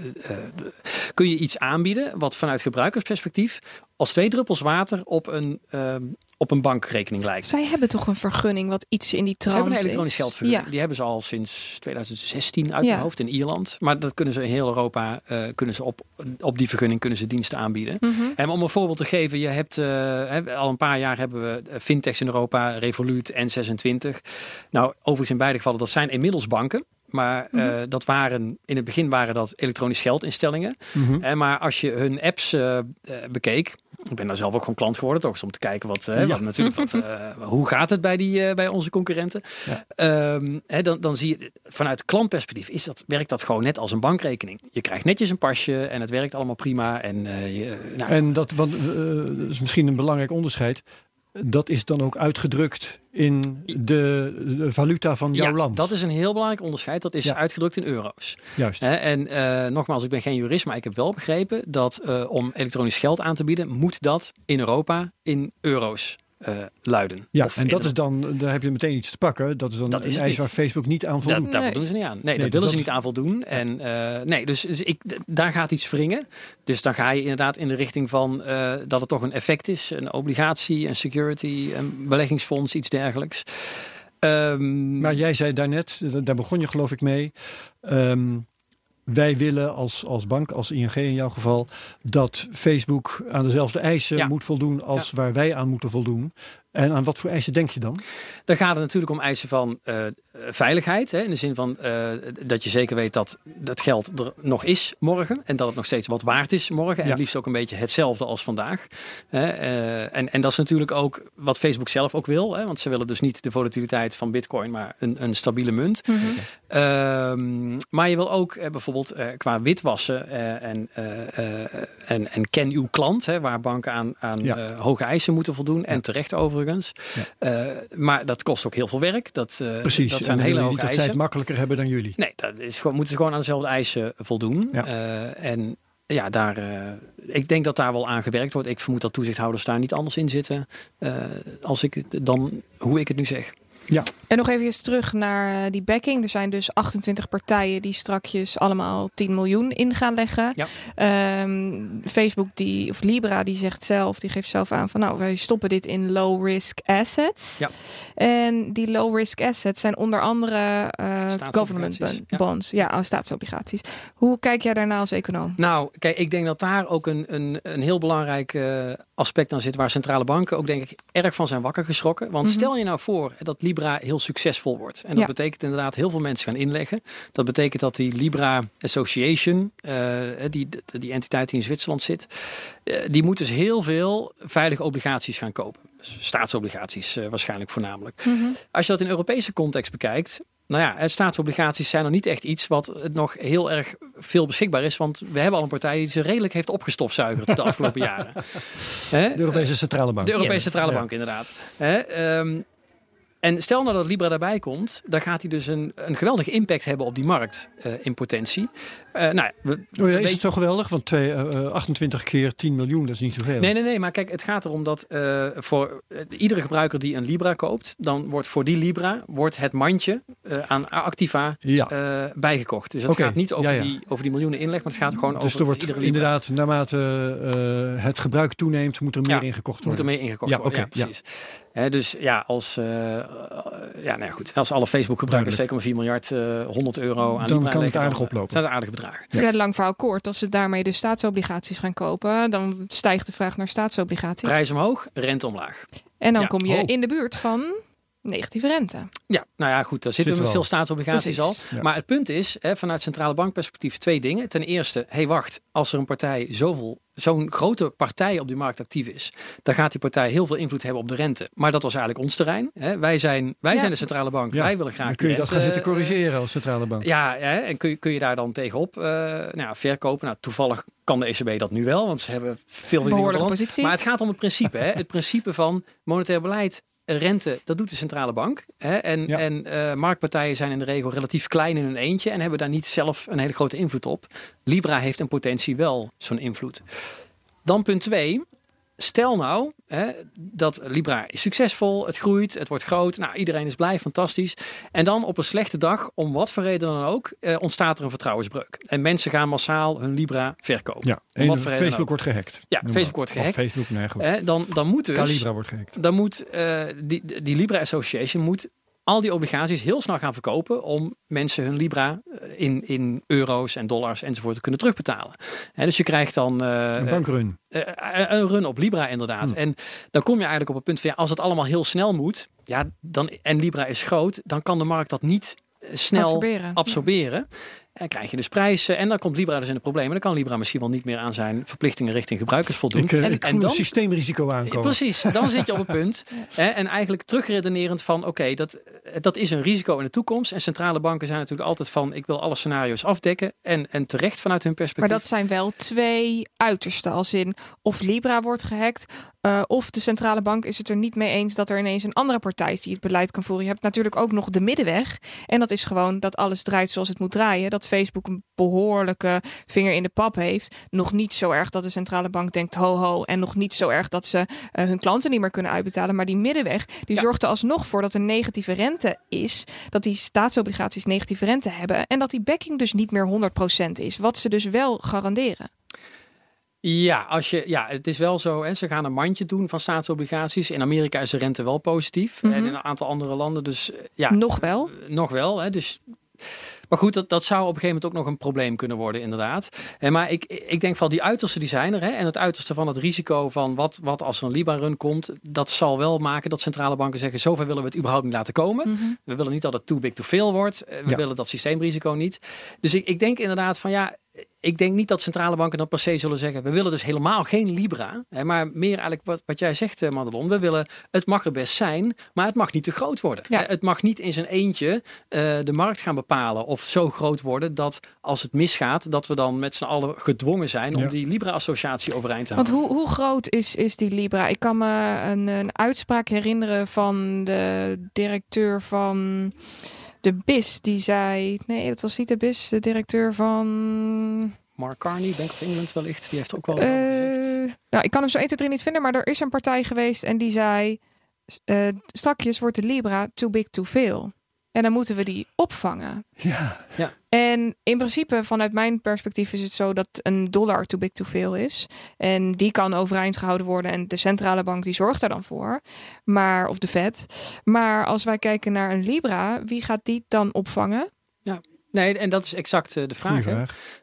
kun je iets aanbieden wat vanuit gebruikersperspectief als twee druppels water op een eh, op een bankrekening lijkt. Zij hebben toch een vergunning wat iets in die Ze trant hebben een elektronisch is? geldvergunning. Ja. Die hebben ze al sinds 2016 uit Ja. mijn hoofd in Ierland. Maar dat kunnen ze in heel Europa eh, kunnen ze op, op die vergunning kunnen ze diensten aanbieden. Mhm. En om een voorbeeld te geven, je hebt eh, al een paar jaar hebben we eh, fintechs in Europa, Revolut, N26. Nou, overigens in beide gevallen, dat zijn inmiddels banken. Maar eh, Mhm. dat waren in het begin waren dat elektronisch geldinstellingen. En maar als je hun apps eh, bekeek, ik ben daar zelf ook gewoon klant geworden, toch eens om te kijken wat, Ja. wat natuurlijk wat, hoe gaat het bij die bij onze concurrenten. Ja. Ehm, hè, dan, dan zie je vanuit klantperspectief is dat werkt dat gewoon net als een bankrekening. Je krijgt netjes een pasje en het werkt allemaal prima en je, nou, En dat, want, dat is misschien een belangrijk onderscheid. Dat is dan ook uitgedrukt in de, de valuta van jouw ja, land. dat is een heel belangrijk onderscheid. Dat is Ja. uitgedrukt in euro's. Juist. En eh, nogmaals, ik ben geen jurist, maar ik heb wel begrepen dat eh, om elektronisch geld aan te bieden, moet dat in Europa in euro's eh, luiden. Ja, Of en dat is dan, daar heb je meteen iets te pakken. Dat is dan Dat is een eis waar Facebook niet aan voldoet. Dat, daar Nee. voldoen ze niet aan. Nee, Nee, daar dus willen ze niet aan voldoen. En eh, nee, dus, dus ik, daar gaat iets wringen. Dus dan ga je inderdaad in de richting van eh, dat het toch een effect is. Een obligatie, een security, een beleggingsfonds, iets dergelijks. Ehm, Maar jij zei daarnet, da- daar begon je geloof ik mee. ehm, wij willen als, als bank, als ING in jouw geval, dat Facebook aan dezelfde eisen Ja. moet voldoen als waar wij aan moeten voldoen. En aan wat voor eisen denk je dan? Dan gaat het natuurlijk om eisen van eh, veiligheid. Hè, in de zin van eh, dat je zeker weet dat dat geld er nog is morgen. En dat het nog steeds wat waard is morgen. En Ja. het liefst ook een beetje hetzelfde als vandaag. Hè, eh, en, en dat is natuurlijk ook wat Facebook zelf ook wil. Hè, want ze willen dus niet de volatiliteit van bitcoin, maar een, een stabiele munt. Mhm. Ehm, maar je wil ook bijvoorbeeld eh, qua witwassen eh, en, en, en ken uw klant, hè, waar banken aan, aan Ja. eh, hoge eisen moeten voldoen. En terecht overigens. Eh, maar dat kost ook heel veel werk. Dat, eh, Precies. dat En zijn dan hele hoge dat zij het makkelijker hebben dan jullie. Nee, dat is gewoon, moeten ze gewoon aan dezelfde eisen voldoen. Ja. Eh, en ja, daar, ik denk dat daar wel aan gewerkt wordt. Ik vermoed dat toezichthouders daar niet anders in zitten als ik dan hoe ik het nu zeg. Ja. En nog even terug naar die backing. Er zijn dus 28 partijen die strakjes allemaal 10 miljoen in gaan leggen. Ja. Ehm, Facebook die, of Libra die zegt zelf, die geeft zelf aan van nou, wij stoppen dit in low risk assets. Ja. En die low risk assets zijn onder andere uh, government bonds. Ja, oh, staatsobligaties. Hoe kijk jij daarna als econoom? Nou, kijk, ik denk dat daar ook een, een, een heel belangrijk uh, aspect aan zit waar centrale banken ook denk ik erg van zijn wakker geschrokken. Want Mhm. stel je nou voor dat Libra heel succesvol wordt. En dat Ja. betekent inderdaad heel veel mensen gaan inleggen. Dat betekent dat die Libra Association, eh, die, die entiteit die in Zwitserland zit, eh, die moet dus heel veel veilige obligaties gaan kopen. Dus staatsobligaties eh, waarschijnlijk voornamelijk. Mhm. Als je dat in Europese context bekijkt, nou ja, staatsobligaties zijn nog niet echt iets wat het nog heel erg veel beschikbaar is. Want we hebben al een partij die ze redelijk heeft opgestofzuigerd de afgelopen jaren. Hè? De Europese Centrale Bank. De Europese Yes. Centrale. Bank, inderdaad. Hè, ehm, en stel nou dat Libra daarbij komt, dan gaat hij dus een, een geweldige impact hebben op die markt eh, in potentie. Eh, nou, ja, we, Oh ja, is het zo geweldig? Want twee, eh, 28 keer 10 miljoen, dat is niet zoveel. Nee, nee, nee, maar kijk, het gaat erom dat eh, voor eh, iedere gebruiker die een Libra koopt, dan wordt voor die Libra wordt het mandje eh, aan Activa Ja. eh, bijgekocht. Dus het gaat niet over, ja. Die, over die miljoenen inleg, maar het gaat gewoon dus over er wordt iedere Libra. inderdaad, naarmate eh, het gebruik toeneemt, moet er meer Ja, ingekocht Moet er worden. meer ingekocht worden. ja, precies. Dus ja, als, eh, ja, nou ja, goed. als alle Facebook-gebruikers 2,4 miljard, eh 100 euro aan Dan Libra kan het aardig oplopen. zijn het aardige bedragen. Ja. Ja. lang verhaal kort. Als ze daarmee de staatsobligaties gaan kopen, dan stijgt de vraag naar staatsobligaties. Prijs omhoog, rente omlaag. En dan Ja. kom je Oh. in de buurt van negatieve rente. Ja, nou ja, goed, daar zitten Zit we wel. veel staatsobligaties al. Ja. Maar het punt is, hè, vanuit centrale bankperspectief, twee dingen. Ten eerste, hé hey, wacht, als er een partij zoveel, zo'n grote partij op die markt actief is, dan gaat die partij heel veel invloed hebben op de rente. Maar dat was eigenlijk ons terrein. Hè. Wij, zijn, wij Ja. zijn de centrale bank, Ja, wij willen graag Dan kun je dat gaan zitten eh, corrigeren als Centrale Bank. Ja, hè, en kun je, kun je daar dan tegenop eh, nou ja, verkopen? Nou, toevallig kan de ECB dat nu wel, want ze hebben veel meer Behoorlijke positie. Maar het gaat om het principe. Hè? Het principe van monetair beleid, rente, dat doet de centrale bank. Hè? En, Ja. en eh, marktpartijen zijn in de regel relatief klein in hun eentje en hebben daar niet zelf een hele grote invloed op. Libra heeft in potentie wel zo'n invloed. Dan punt 2. Stel nou hè, dat Libra is succesvol, het groeit, het wordt groot. Nou, iedereen is blij, fantastisch. En dan op een slechte dag, om wat voor reden dan ook, eh, ontstaat er een vertrouwensbreuk. En mensen gaan massaal hun Libra verkopen. Ja, Om en wat voor Facebook ook. wordt gehackt. Ja, Facebook maar. wordt Of gehackt. Facebook, nee goed. Dan, dan moet dus... Calibra wordt gehackt. Dan moet eh, die, die Libra Association moet al die obligaties heel snel gaan verkopen om mensen hun Libra eh, in, in euro's en dollars enzovoort te kunnen terugbetalen. Hè, dus je krijgt dan eh, Een bankrun. eh, een run op Libra inderdaad. Hmm. En dan kom je eigenlijk op het punt van ja, als het allemaal heel snel moet, ja, dan, en Libra is groot, dan kan de markt dat niet snel Absorberen. absorberen. En krijg je dus prijzen en dan komt Libra dus in de problemen. Dan kan Libra misschien wel niet meer aan zijn verplichtingen richting gebruikers voldoen. Ik, eh, En- ik en voel dan- een systeemrisico aankomen. Precies, dan zit je op een punt. Hè, en eigenlijk terugredenerend van oké, dat, dat is een risico in de toekomst. En centrale banken zijn natuurlijk altijd van ik wil alle scenario's afdekken. En, en terecht vanuit hun Maar perspectief. dat zijn wel twee uitersten. Als in of Libra wordt gehackt. Eh, of de centrale bank is het er niet mee eens dat er ineens een andere partij is die het beleid kan voeren. Je hebt natuurlijk ook nog de middenweg. En dat is gewoon dat alles draait zoals het moet draaien. Dat Facebook een behoorlijke vinger in de pap heeft. Nog niet zo erg dat de centrale bank denkt ho ho. En nog niet zo erg dat ze eh, hun klanten niet meer kunnen uitbetalen. Maar die middenweg die Ja. zorgt er alsnog voor dat er negatieve rente is. Dat die staatsobligaties negatieve rente hebben. En dat die backing dus niet meer 100% is. Wat ze dus wel garanderen. Ja, als je, ja, het is wel zo. Hè, ze gaan een mandje doen van staatsobligaties. In Amerika is de rente wel positief. Mhm. En in een aantal andere landen dus eh, ja, Nog wel. nog wel. Hè, dus, maar goed, dat, dat zou op een gegeven moment ook nog een probleem kunnen worden, inderdaad. En maar ik, ik denk van die uitersten die zijn er. Hè, en het uiterste van het risico van wat, wat als er een Libra-run komt. Dat zal wel maken dat centrale banken zeggen, zover willen we het überhaupt niet laten komen. Mhm. We willen niet dat het too big to fail wordt. Eh, We Ja. willen dat systeemrisico niet. Dus ik, ik denk inderdaad van ja, ik denk niet dat centrale banken dan per se zullen zeggen, we willen dus helemaal geen Libra. Hè, maar meer eigenlijk wat, wat jij zegt, eh, Madelon. We willen, het mag er best zijn, maar het mag niet te groot worden. Ja. Het mag niet in zijn eentje eh, de markt gaan bepalen of zo groot worden dat als het misgaat, dat we dan met z'n allen gedwongen zijn om Ja. die Libra-associatie overeind te Want houden. hoe, hoe groot is, is die Libra? Ik kan me een, een uitspraak herinneren van de directeur van de BIS. Die zei, nee dat was niet de BIS, de directeur van... Mark Carney, Bank of England wellicht, die heeft er ook wel. Eh, nou, ik kan hem zo 1, 2, 3 niet vinden, maar er is een partij geweest en die zei... uh, strakjes wordt de Libra too big to fail. En dan moeten we die opvangen. Ja. ja. En in principe, vanuit mijn perspectief, is het zo dat een dollar too big to fail is. En die kan overeind gehouden worden. En de centrale bank die zorgt daar dan voor. Maar, of de Fed. Maar als wij kijken naar een Libra, wie gaat die dan opvangen? Ja. Nee, en dat is exact uh, de vraag.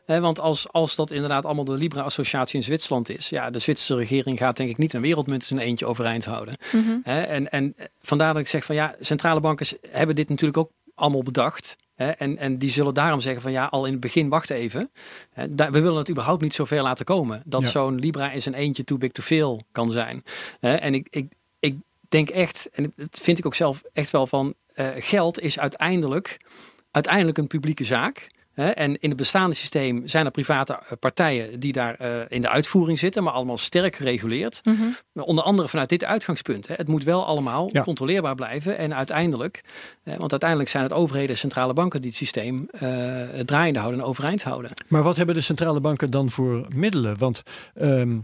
Hè? want als, als dat inderdaad allemaal de Libra-associatie in Zwitserland is, ja, de Zwitserse regering gaat denk ik niet een wereldmunt zijn eentje overeind houden. Mm en, en vandaar dat ik zeg van ja, centrale banken hebben dit natuurlijk ook allemaal bedacht. En, en die zullen daarom zeggen van ja, al in het begin wacht even. We willen het überhaupt niet zo ver laten komen. Dat zo'n Libra in zijn eentje too big to fail kan zijn. En ik, ik, ik denk echt, en dat vind ik ook zelf echt wel van, uh, geld is uiteindelijk uiteindelijk een publieke zaak. En in het bestaande systeem zijn er private eh, partijen die daar eh, in de uitvoering zitten, maar allemaal sterk gereguleerd. Mhm. Onder andere vanuit dit uitgangspunt. Het moet wel allemaal controleerbaar blijven. En uiteindelijk, want uiteindelijk zijn het overheden en centrale banken die het systeem uh, draaiende houden en overeind houden. Maar wat hebben de centrale banken dan voor middelen? Want ehm,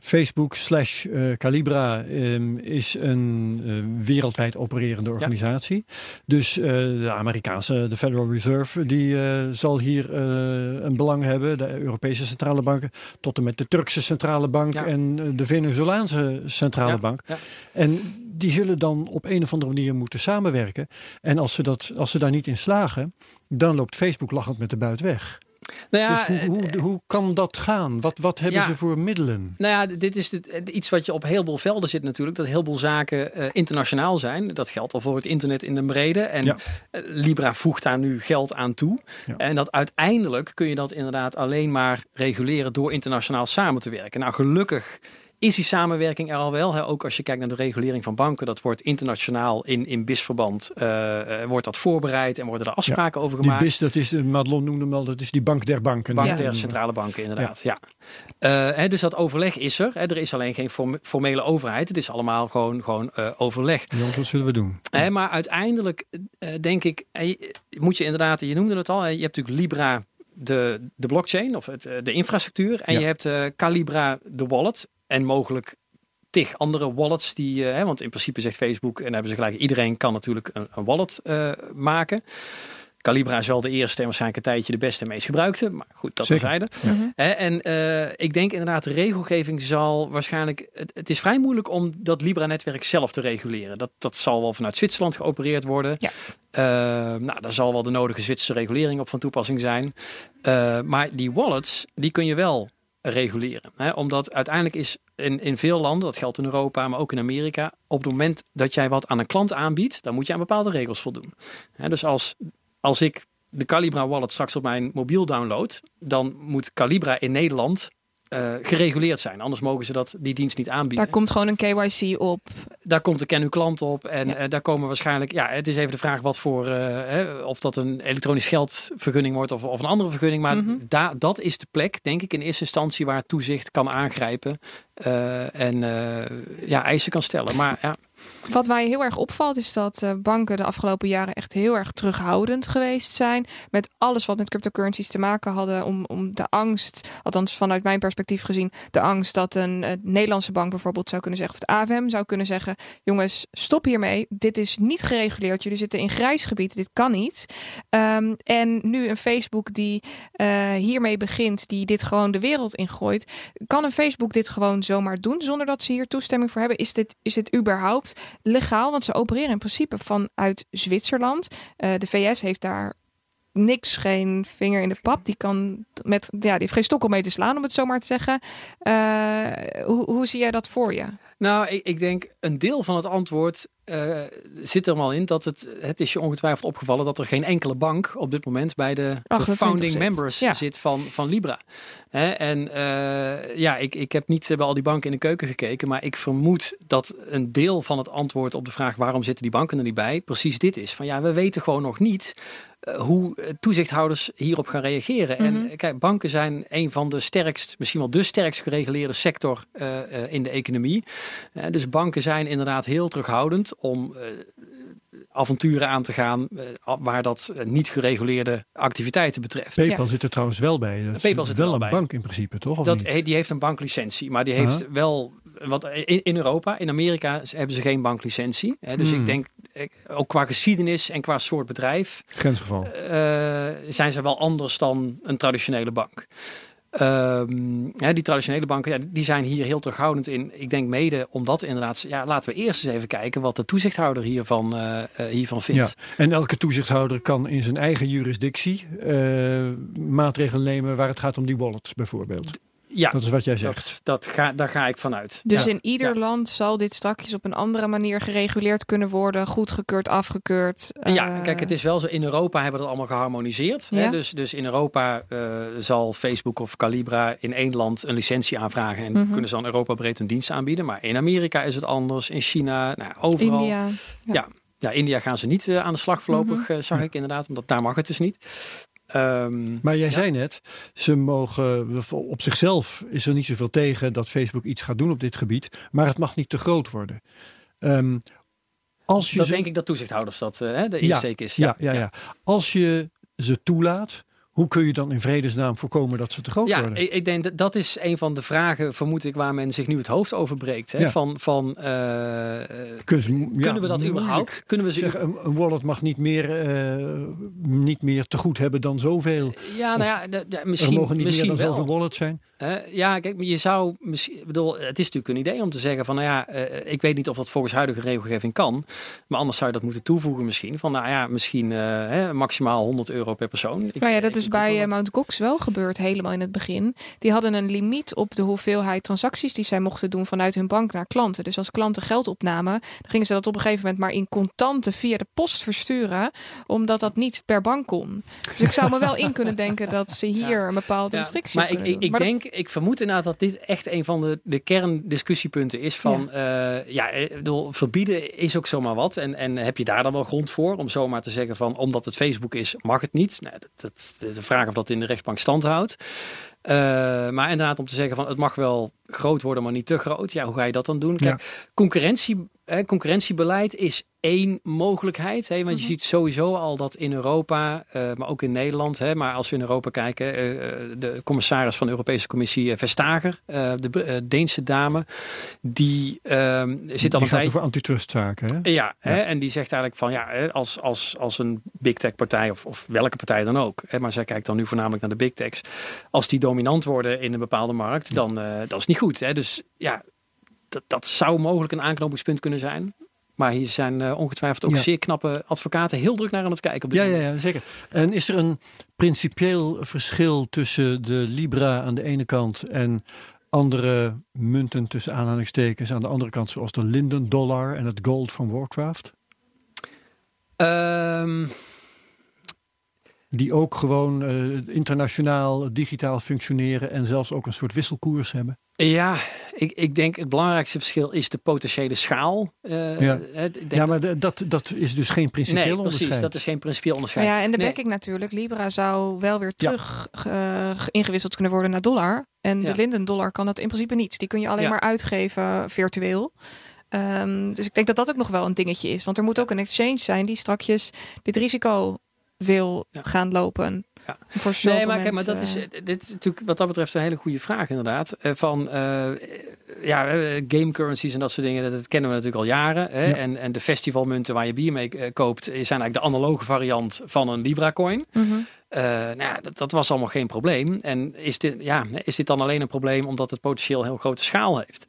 Facebook slash uh, Calibra um, is een uh, wereldwijd opererende organisatie. Ja. Dus uh, de Amerikaanse, de Federal Reserve, die zal hier een belang hebben. De Europese centrale banken, tot en met de Turkse centrale bank ja. en de Venezolaanse centrale ja. bank. En die zullen dan op een of andere manier moeten samenwerken. En als ze, dat, als ze daar niet in slagen, dan loopt Facebook lachend met de buit weg. Nou ja, dus hoe, hoe, hoe, kan dat gaan? Wat, wat hebben ja, ze voor middelen? Nou ja, dit is iets wat je op heel veel velden zit natuurlijk. Dat heel veel zaken uh, internationaal zijn. Dat geldt al voor het internet in de brede. En ja. uh, Libra voegt daar nu geld aan toe. Ja. En dat uiteindelijk kun je dat inderdaad alleen maar reguleren door internationaal samen te werken. Nou, gelukkig is die samenwerking er al wel. Hè? Ook als je kijkt naar de regulering van banken, dat wordt internationaal in, in BIS-verband uh, wordt dat voorbereid en worden er afspraken ja, over gemaakt. Die BIS, dat is, Madelon noemde hem al, dat is die bank der banken. Bank ja. der centrale banken, inderdaad. Ja. ja. Uh, hè, dus dat overleg is er. Hè? Er is alleen geen formele overheid. Het is allemaal gewoon, gewoon uh, overleg. Jongens, wat zullen we doen? Hè, maar uiteindelijk denk ik, moet je inderdaad, je noemde het al, je hebt natuurlijk Libra de, de blockchain of het, de infrastructuur. En Ja. je hebt uh, Calibra de wallet. En mogelijk tig andere wallets. Die, uh, hè, want in principe zegt Facebook, en dan hebben ze gelijk, iedereen kan natuurlijk een, een wallet uh, maken. Calibra is wel de eerste en waarschijnlijk een tijdje de beste en meest gebruikte. Maar goed, dat Zeker. terzijde. Mhm. Hè, En uh, ik denk inderdaad, de regelgeving zal waarschijnlijk... Het, het is vrij moeilijk om dat Libra-netwerk zelf te reguleren. Dat, dat zal wel vanuit Zwitserland geopereerd worden. Ja. Uh, nou, daar zal wel de nodige Zwitserse regulering op van toepassing zijn. Uh, maar die wallets, die kun je wel reguleren. Hè? Omdat uiteindelijk is in, in veel landen, dat geldt in Europa, maar ook in Amerika, op het moment dat jij wat aan een klant aanbiedt, dan moet je aan bepaalde regels voldoen. Hè? Dus als, als ik de Calibra wallet straks op mijn mobiel download, dan moet Calibra in Nederland uh, gereguleerd zijn. Anders mogen ze dat, die dienst niet aanbieden. Daar komt gewoon een KYC op. Daar komt de ken uw klant op. En Ja. uh, daar komen waarschijnlijk... Ja, het is even de vraag wat voor... Uh, hè, of dat een elektronisch geldvergunning wordt of, of een andere vergunning. Maar da, dat is de plek, denk ik, in eerste instantie... waar toezicht kan aangrijpen. Uh, en uh, ja, eisen kan stellen. Maar ja... Wat mij heel erg opvalt is dat uh, banken de afgelopen jaren echt heel erg terughoudend geweest zijn. Met alles wat met cryptocurrencies te maken hadden. Om, om de angst, althans vanuit mijn perspectief gezien, de angst dat een Nederlandse bank bijvoorbeeld zou kunnen zeggen, of het AFM zou kunnen zeggen: jongens, stop hiermee. Dit is niet gereguleerd. Jullie zitten in grijs gebied. Dit kan niet. Um, en nu een Facebook die hiermee begint, die dit gewoon de wereld ingooit. Kan een Facebook dit gewoon zomaar doen zonder dat ze hier toestemming voor hebben? Is dit, is dit überhaupt legaal? Want ze opereren in principe vanuit Zwitserland. Uh, de VS heeft daar niks, geen vinger in de pap. Die kan met, ja, die heeft geen stok om mee te slaan, om het zo maar te zeggen. Uh, hoe, hoe zie jij dat voor je? Nou, ik, ik denk een deel van het antwoord uh, zit er al in dat het, het is je ongetwijfeld opgevallen dat er geen enkele bank op dit moment bij de, de founding zit. members Ja. zit van, van Libra. Hè? En uh, ja, ik, ik heb niet bij al die banken in de keuken gekeken, maar ik vermoed dat een deel van het antwoord op de vraag waarom zitten die banken er niet bij, precies dit is. Van ja, we weten gewoon nog niet hoe toezichthouders hierop gaan reageren. Mhm. Mm -hmm. En kijk, banken zijn een van de sterkst, misschien wel de sterkst gereguleerde sector uh, in de economie. dus banken zijn inderdaad heel terughoudend om uh, avonturen aan te gaan uh, waar dat uh, niet gereguleerde activiteiten betreft. PayPal ja. zit er trouwens wel bij. Dat PayPal is zit wel een bij. bank in principe, toch? Of dat, niet? die heeft een banklicentie, maar die heeft -huh. wel wat in, Europa, in Amerika hebben ze geen banklicentie. Hè, dus Hmm. ik denk, ik- ook qua geschiedenis en qua soort bedrijf, Grensgeval. eh, zijn ze wel anders dan een traditionele bank. Ehm, hè, die traditionele banken, ja, die zijn hier heel terughoudend in. Ik denk mede omdat inderdaad, ja, laten we eerst eens even kijken wat de toezichthouder hiervan, eh, hiervan vindt. Ja, en elke toezichthouder kan in zijn eigen jurisdictie eh, maatregelen nemen waar het gaat om die wallets bijvoorbeeld. Ja, Dat is wat jij zegt. dat, dat ga, daar ga ik vanuit. Dus ja. in ieder Ja. land zal dit strakjes op een andere manier gereguleerd kunnen worden, goedgekeurd, afgekeurd. Ja, Eh, kijk, het is wel zo. In Europa hebben we dat allemaal geharmoniseerd. Hè? Ja. Dus, dus in Europa eh, zal Facebook of Calibra in één land een licentie aanvragen. En Mhm. kunnen ze dan Europa breed een dienst aanbieden. Maar in Amerika is het anders. In China, nou, overal. India. Ja, India gaan ze niet eh, aan de slag voorlopig, Mhm. zag ik inderdaad. Omdat daar mag het dus niet. Ehm, Maar jij ja. zei net, ze mogen op zichzelf is er niet zoveel tegen dat Facebook iets gaat doen op dit gebied, maar het mag niet te groot worden. Ehm, als je dat ze- denk ik dat toezichthouders dat eh, de Ja, insteek is. ja, ja, ja. Als je ze toelaat, hoe kun je dan in vredesnaam voorkomen dat ze te groot Ja, worden? ik, ik denk dat dat is een van de vragen, vermoed ik, waar men zich nu het hoofd over breekt. Hè? Ja. Van, van eh, Kunnen, ja, kunnen we dat moeilijk. überhaupt? Kunnen we ze Zeg, een, een wallet mag niet meer, eh, niet meer te goed hebben dan zoveel. Ja, nou ja, de- de- er misschien, mogen niet meer misschien dan wel. zoveel wallets zijn. Hè? ja, kijk, maar je zou misschien, bedoel, het is natuurlijk een idee om te zeggen van, nou ja, eh, ik weet niet of dat volgens huidige regelgeving kan, maar anders zou je dat moeten toevoegen misschien. Van, nou ja, misschien eh, hè, maximaal 100 euro per persoon. Ik- Nou ja, dat ik- is bij eh, Mount Gox wel gebeurd helemaal in het begin. Die hadden een limiet op de hoeveelheid transacties die zij mochten doen vanuit hun bank naar klanten. Dus als klanten geld opnamen, dan gingen ze dat op een gegeven moment maar in contanten via de post versturen, omdat dat niet per bank kon. Dus ik zou me wel in kunnen denken dat ze hier een bepaalde Ja, restrictie maar op ik, ik, Maar dat- denk, ik vermoed inderdaad dat dit echt een van de, de kerndiscussiepunten is van, ja, ja ik bedoel, verbieden is ook zomaar wat. En, en heb je daar dan wel grond voor om zomaar te zeggen van, omdat het Facebook is, mag het niet. Nou, dat, dat, de vraag of dat in de rechtbank stand houdt. Eh, maar inderdaad om te zeggen van, het mag wel groot worden, maar niet te groot. Ja, hoe ga je dat dan doen? Kijk, concurrentie, concurrentiebeleid is één mogelijkheid. Hè, want je Mhm. ziet sowieso al dat in Europa, eh, maar ook in Nederland, hè, maar als we in Europa kijken, eh, eh, de commissaris van de Europese Commissie Vestager, de Deense dame, die ehm, zit al Die een gaat tijd. over antitrustzaken. Hè? Ja, Hè, en die zegt eigenlijk van ja, als, als, als een big tech partij of, of welke partij dan ook, hè, maar zij kijkt dan nu voornamelijk naar de big techs, als die dominant worden in een bepaalde markt, dan uh, dat is niet goed. Hè. Dus ja, dat, dat zou mogelijk een aanknopingspunt kunnen zijn. Maar hier zijn uh, ongetwijfeld ook Ja. zeer knappe advocaten heel druk naar aan het kijken. Ja, ja, ja, zeker. En is er een principieel verschil tussen de Libra aan de ene kant en andere munten tussen aanhalingstekens aan de andere kant, zoals de Linden Dollar en het Gold van Warcraft? Ehm, Die ook gewoon eh, internationaal, digitaal functioneren en zelfs ook een soort wisselkoers hebben. Ja, ik, ik denk het belangrijkste verschil is de potentiële schaal. Eh, Ja. hè, ik denk Ja, maar dat, dat is dus geen principieel nee, precies. onderscheid. Dat is geen principieel Nou onderscheid. ja, en de Nee. backing natuurlijk. Libra zou wel weer terug eh, ge- ingewisseld kunnen worden naar dollar. En Ja. de Linden dollar kan dat in principe niet. Die kun je alleen Ja. maar uitgeven virtueel. Ehm, dus ik denk dat dat ook nog wel een dingetje is. Want er moet ook een exchange zijn die strakjes dit risico wil Ja. gaan lopen. Ja. Voor Nee, maar kijk, maar dat is, eh, dit is natuurlijk wat dat betreft een hele goede vraag inderdaad. Eh, Van eh, ja, eh, game currencies en dat soort dingen, dat, kennen we natuurlijk al jaren. Hè? Ja. En, en de festivalmunten waar je bier mee eh, koopt, zijn eigenlijk de analoge variant van een Libra coin. Eh, nou ja, dat, dat was allemaal geen probleem. En is dit, ja, is dit dan alleen een probleem omdat het potentieel heel grote schaal heeft?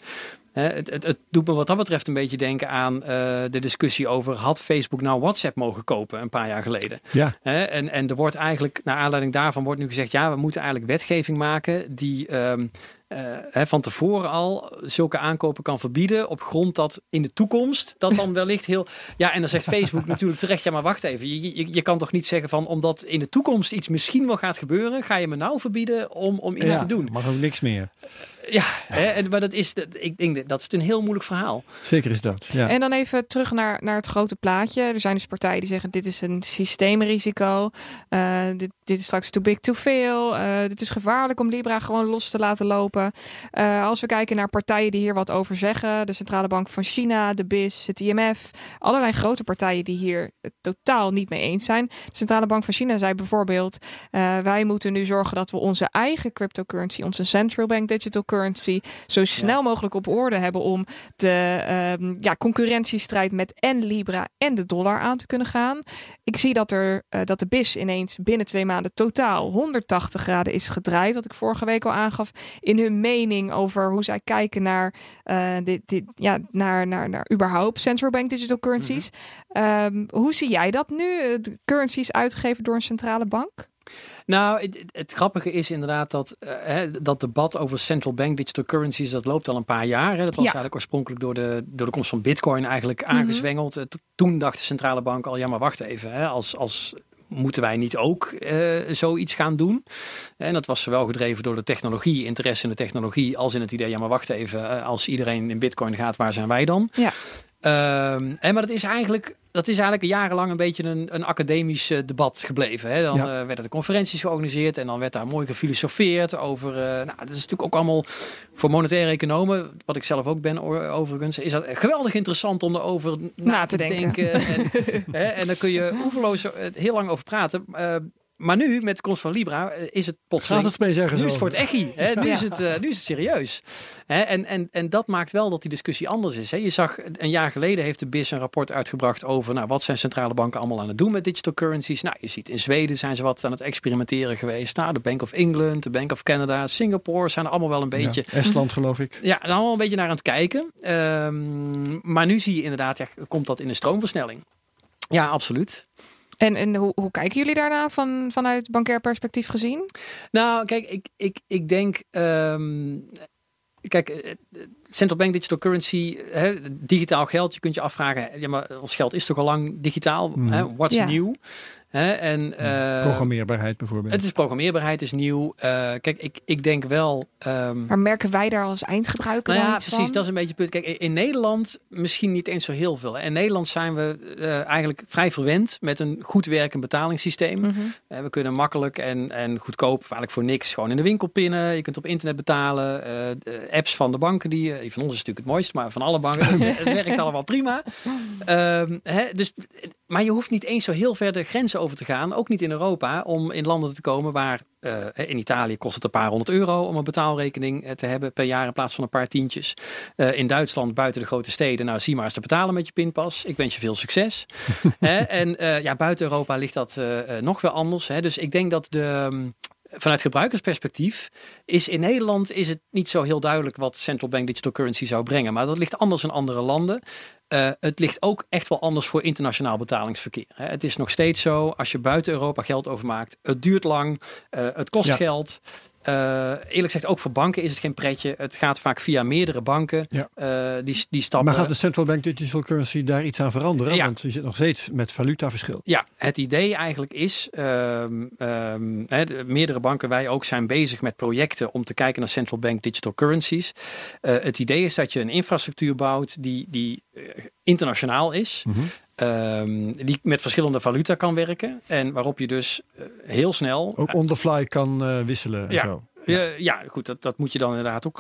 Het, het, het doet me wat dat betreft een beetje denken aan eh, de discussie over had Facebook nou WhatsApp mogen kopen een paar jaar geleden. Ja, en, en er wordt eigenlijk, naar aanleiding daarvan wordt nu gezegd, ja, we moeten eigenlijk wetgeving maken die ehm, eh, hè, van tevoren al zulke aankopen kan verbieden op grond dat in de toekomst dat dan wellicht heel... Ja, en dan zegt Facebook natuurlijk terecht, ja, maar wacht even, je, je, je kan toch niet zeggen van omdat in de toekomst iets misschien wel gaat gebeuren, ga je me nou verbieden om, om iets ja, te doen. mag ook niks meer. Ja, hè, en, maar dat is, dat- ik denk dat is een heel moeilijk verhaal. Zeker is dat. Ja. En dan even terug naar, naar het grote plaatje. Er zijn dus partijen die zeggen: dit is een systeemrisico. Eh, dit, dit is straks too big to fail. Eh, dit is gevaarlijk om Libra gewoon los te laten lopen. Lopen. Uh, als we kijken naar partijen die hier wat over zeggen, de Centrale Bank van China, de BIS, het IMF, allerlei grote partijen die hier totaal niet mee eens zijn. De Centrale Bank van China zei bijvoorbeeld: uh, wij moeten nu zorgen dat we onze eigen cryptocurrency, onze central bank digital currency, zo snel mogelijk op orde hebben om de uh, ja, concurrentiestrijd met en Libra en de dollar aan te kunnen gaan. Ik zie dat, er, uh, dat de BIS ineens binnen twee maanden totaal 180 graden is gedraaid. Wat ik vorige week al aangaf in hun mening over hoe zij kijken naar, uh, dit, dit, ja, naar, naar, naar überhaupt central bank digital currencies. Mm -hmm. um, hoe zie jij dat nu? De currencies uitgegeven door een centrale bank? Nou, het, het, grappige is inderdaad dat uh, hè, dat debat over central bank digital currencies, dat loopt al een paar jaar. Hè. Dat was ja. eigenlijk oorspronkelijk door de, door de komst van bitcoin eigenlijk mm -hmm. aangezwengeld. Toen dacht de centrale bank al, ja maar wacht even, hè, als, als moeten wij niet ook uh, zoiets gaan doen? En dat was zowel gedreven door de technologie, interesse in de technologie, als in het idee, ja maar wacht even, als iedereen in bitcoin gaat, waar zijn wij dan? Ja. Uh, en maar dat is eigenlijk dat is eigenlijk jarenlang een beetje een, een academisch uh, debat gebleven. Hè? Dan ja. uh, werden er conferenties georganiseerd en dan werd daar mooi gefilosofeerd over. Uh, nou, dat is natuurlijk ook allemaal voor monetaire economen, wat ik zelf ook ben overigens, is dat geweldig interessant om erover na, na te, te denken. denken. en, hè, en dan kun je oeverloos heel lang over praten. Maar nu, met de komst van Libra, is het plotseling... Gaat het mee zeggen Nu is het voor het echi. Hè? Nu, is het, uh, nu is het serieus. Hè? En, en, en dat maakt wel dat die discussie anders is. Hè? Je zag, een jaar geleden heeft de BIS een rapport uitgebracht over... Nou, wat zijn centrale banken allemaal aan het doen met digital currencies. Nou, je ziet in Zweden zijn ze wat aan het experimenteren geweest. Nou, de Bank of England, de Bank of Canada, Singapore... zijn er allemaal wel een beetje... Ja, Estland geloof ik. Ja, allemaal een beetje naar aan het kijken. Um, maar nu zie je inderdaad, ja, komt dat in een stroomversnelling. Ja, absoluut. En, en hoe, hoe kijken jullie daarna van, vanuit bankair perspectief gezien? Nou, kijk, ik, ik, ik denk. Um, kijk, central bank digital currency, hè, digitaal geld. Je kunt je afvragen, ja, maar ons geld is toch al lang digitaal? Mm. Hè, what's ja. new? Hè, en, uh, programmeerbaarheid bijvoorbeeld. Het is programmeerbaarheid is nieuw. Uh, kijk, ik, ik denk wel. Um, maar merken wij daar als eindgebruiker nou dan ja, precies. Van? Dat is een beetje het punt. Kijk, in Nederland misschien niet eens zo heel veel. In Nederland zijn we uh, eigenlijk vrij verwend met een goed werkend betalingssysteem. Mm -hmm. we kunnen makkelijk en, en goedkoop, eigenlijk voor niks, gewoon in de winkel pinnen. Je kunt op internet betalen. apps van de banken die, die van ons is natuurlijk het mooiste, maar van alle banken het werkt allemaal prima. Um, hè, dus, maar je hoeft niet eens zo heel ver de over te gaan, ook niet in Europa, om in landen te komen waar uh, in Italië kost het een paar honderd euro om een betaalrekening uh, te hebben per jaar in plaats van een paar tientjes. Uh, in Duitsland, buiten de grote steden, nou zie maar eens te betalen met je pinpas. Ik wens je veel succes. en ja, buiten Europa ligt dat nog wel anders. Hè. Dus ik denk dat de. Um, vanuit gebruikersperspectief is in Nederland is het niet zo heel duidelijk wat central bank digital currency zou brengen. Maar dat ligt anders in andere landen. Uh, het ligt ook echt wel anders voor internationaal betalingsverkeer. Het is nog steeds zo, als je buiten Europa geld overmaakt, het duurt lang, uh, het kost ja. geld. Uh, eerlijk gezegd, ook voor banken is het geen pretje. Het gaat vaak via meerdere banken. Ja. Uh, die, die stappen. Maar gaat de central bank digital currency daar iets aan veranderen? Ja. Want je zit nog steeds met valutaverschil. Ja, het idee eigenlijk is, um, um, he, meerdere banken, wij ook, zijn bezig met projecten om te kijken naar central bank digital currencies. Uh, het idee is dat je een infrastructuur bouwt die, die internationaal is. Mm -hmm. Um, die met verschillende valuta kan werken. En waarop je dus uh, heel snel. Ook on the fly kan uh, wisselen. En ja, zo. Ja. ja, goed. Dat, dat moet je dan inderdaad ook.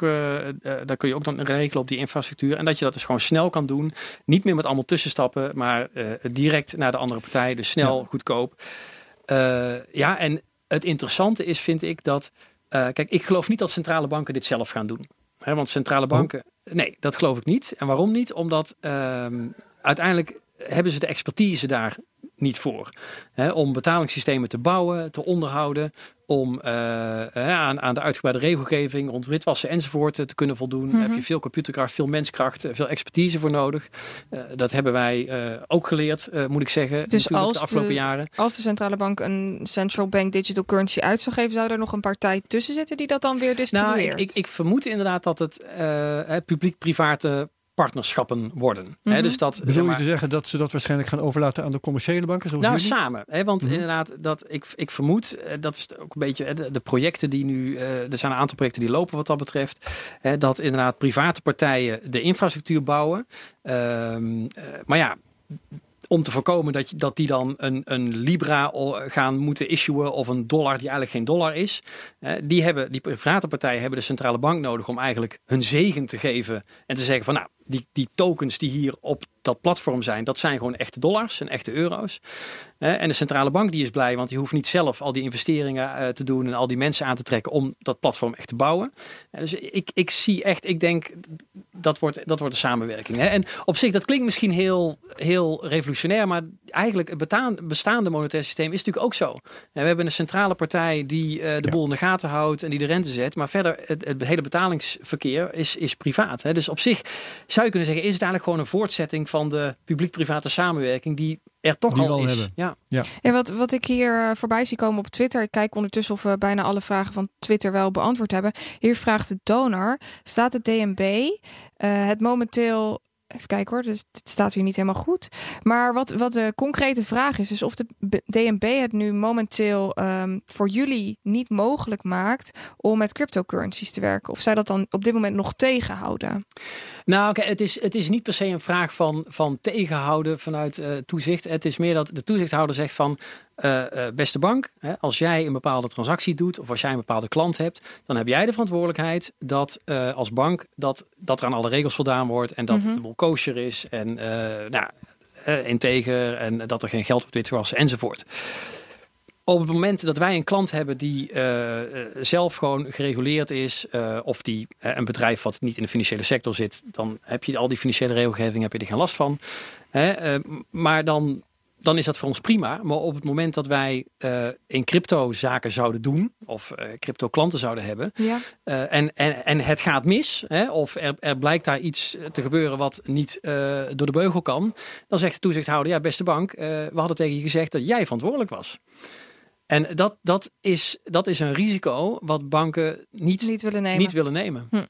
Daar kun je ook dan regelen op die infrastructuur. En dat je dat dus gewoon snel kan doen. Niet meer met allemaal tussenstappen. Maar direct naar de andere partij. Dus snel, ja. goedkoop. ja, en het interessante is, vind ik, dat. kijk, ik geloof niet dat centrale banken dit zelf gaan doen. Want centrale banken. Oh. Nee, dat geloof ik niet. En waarom niet? Omdat ehm, uiteindelijk hebben ze de expertise daar niet voor. Hè, om betalingssystemen te bouwen, te onderhouden, om uh, aan, aan de uitgebreide regelgeving rond witwassen enzovoort te kunnen voldoen. Mm -hmm. Heb je veel computerkracht, veel menskracht, veel expertise voor nodig. Uh, dat hebben wij uh, ook geleerd, moet ik zeggen, dus als de afgelopen de, jaren. Als de centrale bank een central bank digital currency uit zou geven, zou er nog een partij tussen zitten die dat dan weer distribueert? Nou, ik, ik, ik vermoed inderdaad dat het publiek-private partnerschappen worden. Mm -hmm. He, dus dat, Bedoel zeg maar, je te zeggen dat ze dat waarschijnlijk gaan overlaten aan de commerciële banken? Zoals nou, jullie? samen. He, want mm -hmm. inderdaad, dat, ik, ik vermoed, dat is ook een beetje de, de projecten die nu, uh, er zijn een aantal projecten die lopen wat dat betreft, he, dat inderdaad private partijen de infrastructuur bouwen. Um, uh, maar ja, om te voorkomen dat, dat die dan een, een Libra gaan moeten issuen of een dollar die eigenlijk geen dollar is. die, hebben, die private partijen hebben de centrale bank nodig om eigenlijk hun zegen te geven en te zeggen van nou, die, die tokens die hier op dat platform zijn, dat zijn gewoon echte dollars en echte euro's. En de centrale bank die is blij, want die hoeft niet zelf al die investeringen eh, te doen en al die mensen aan te trekken om dat platform echt te bouwen. Dus ik, ik zie echt, ik denk dat wordt, dat wordt een samenwerking. En op zich, dat klinkt misschien heel, heel revolutionair, maar eigenlijk het bestaande monetair systeem is natuurlijk ook zo. We hebben een centrale partij die eh, de boel in de gaten houdt en die de rente zet, maar verder het, het hele betalingsverkeer is, is privaat. Dus op zich zou je kunnen zeggen, is het eigenlijk gewoon een voortzetting van de publiek-private samenwerking die er toch al is. Hebben. Ja. Ja. En wat, wat ik hier uh, voorbij zie komen op Twitter, ik kijk ondertussen of we bijna alle vragen van Twitter wel beantwoord hebben. Hier vraagt de donor, staat het DNB uh, het momenteel Even kijken hoor, dus het staat hier niet helemaal goed. Maar wat, wat de concrete vraag is, is of de DNB het nu momenteel um, voor jullie niet mogelijk maakt om met cryptocurrencies te werken. Of zij dat dan op dit moment nog tegenhouden? Nou, het, is, het is niet per se een vraag van, van tegenhouden vanuit uh, toezicht. Het is meer dat de toezichthouder zegt van uh, beste bank, hè, als jij een bepaalde transactie doet of als jij een bepaalde klant hebt, dan heb jij de verantwoordelijkheid dat uh, als bank dat, dat er aan alle regels voldaan wordt en dat mm -hmm. de boel kosher is en nou, integer en dat er geen geld wordt witgewassen enzovoort. Op het moment dat wij een klant hebben die zelf gewoon gereguleerd is, of die een bedrijf wat niet in de financiële sector zit, dan heb je al die financiële regelgeving heb je er geen last van. Hè? maar dan dan is dat voor ons prima. Maar op het moment dat wij uh, in crypto zaken zouden doen, of uh, crypto klanten zouden hebben, ja. uh, en, en, en het gaat mis, hè, of er, er blijkt daar iets te gebeuren wat niet door de beugel kan, dan zegt de toezichthouder, ja beste bank, we hadden tegen je gezegd dat jij verantwoordelijk was. En dat, dat, is, dat is een risico wat banken niet, niet willen nemen. Niet willen nemen. Hm.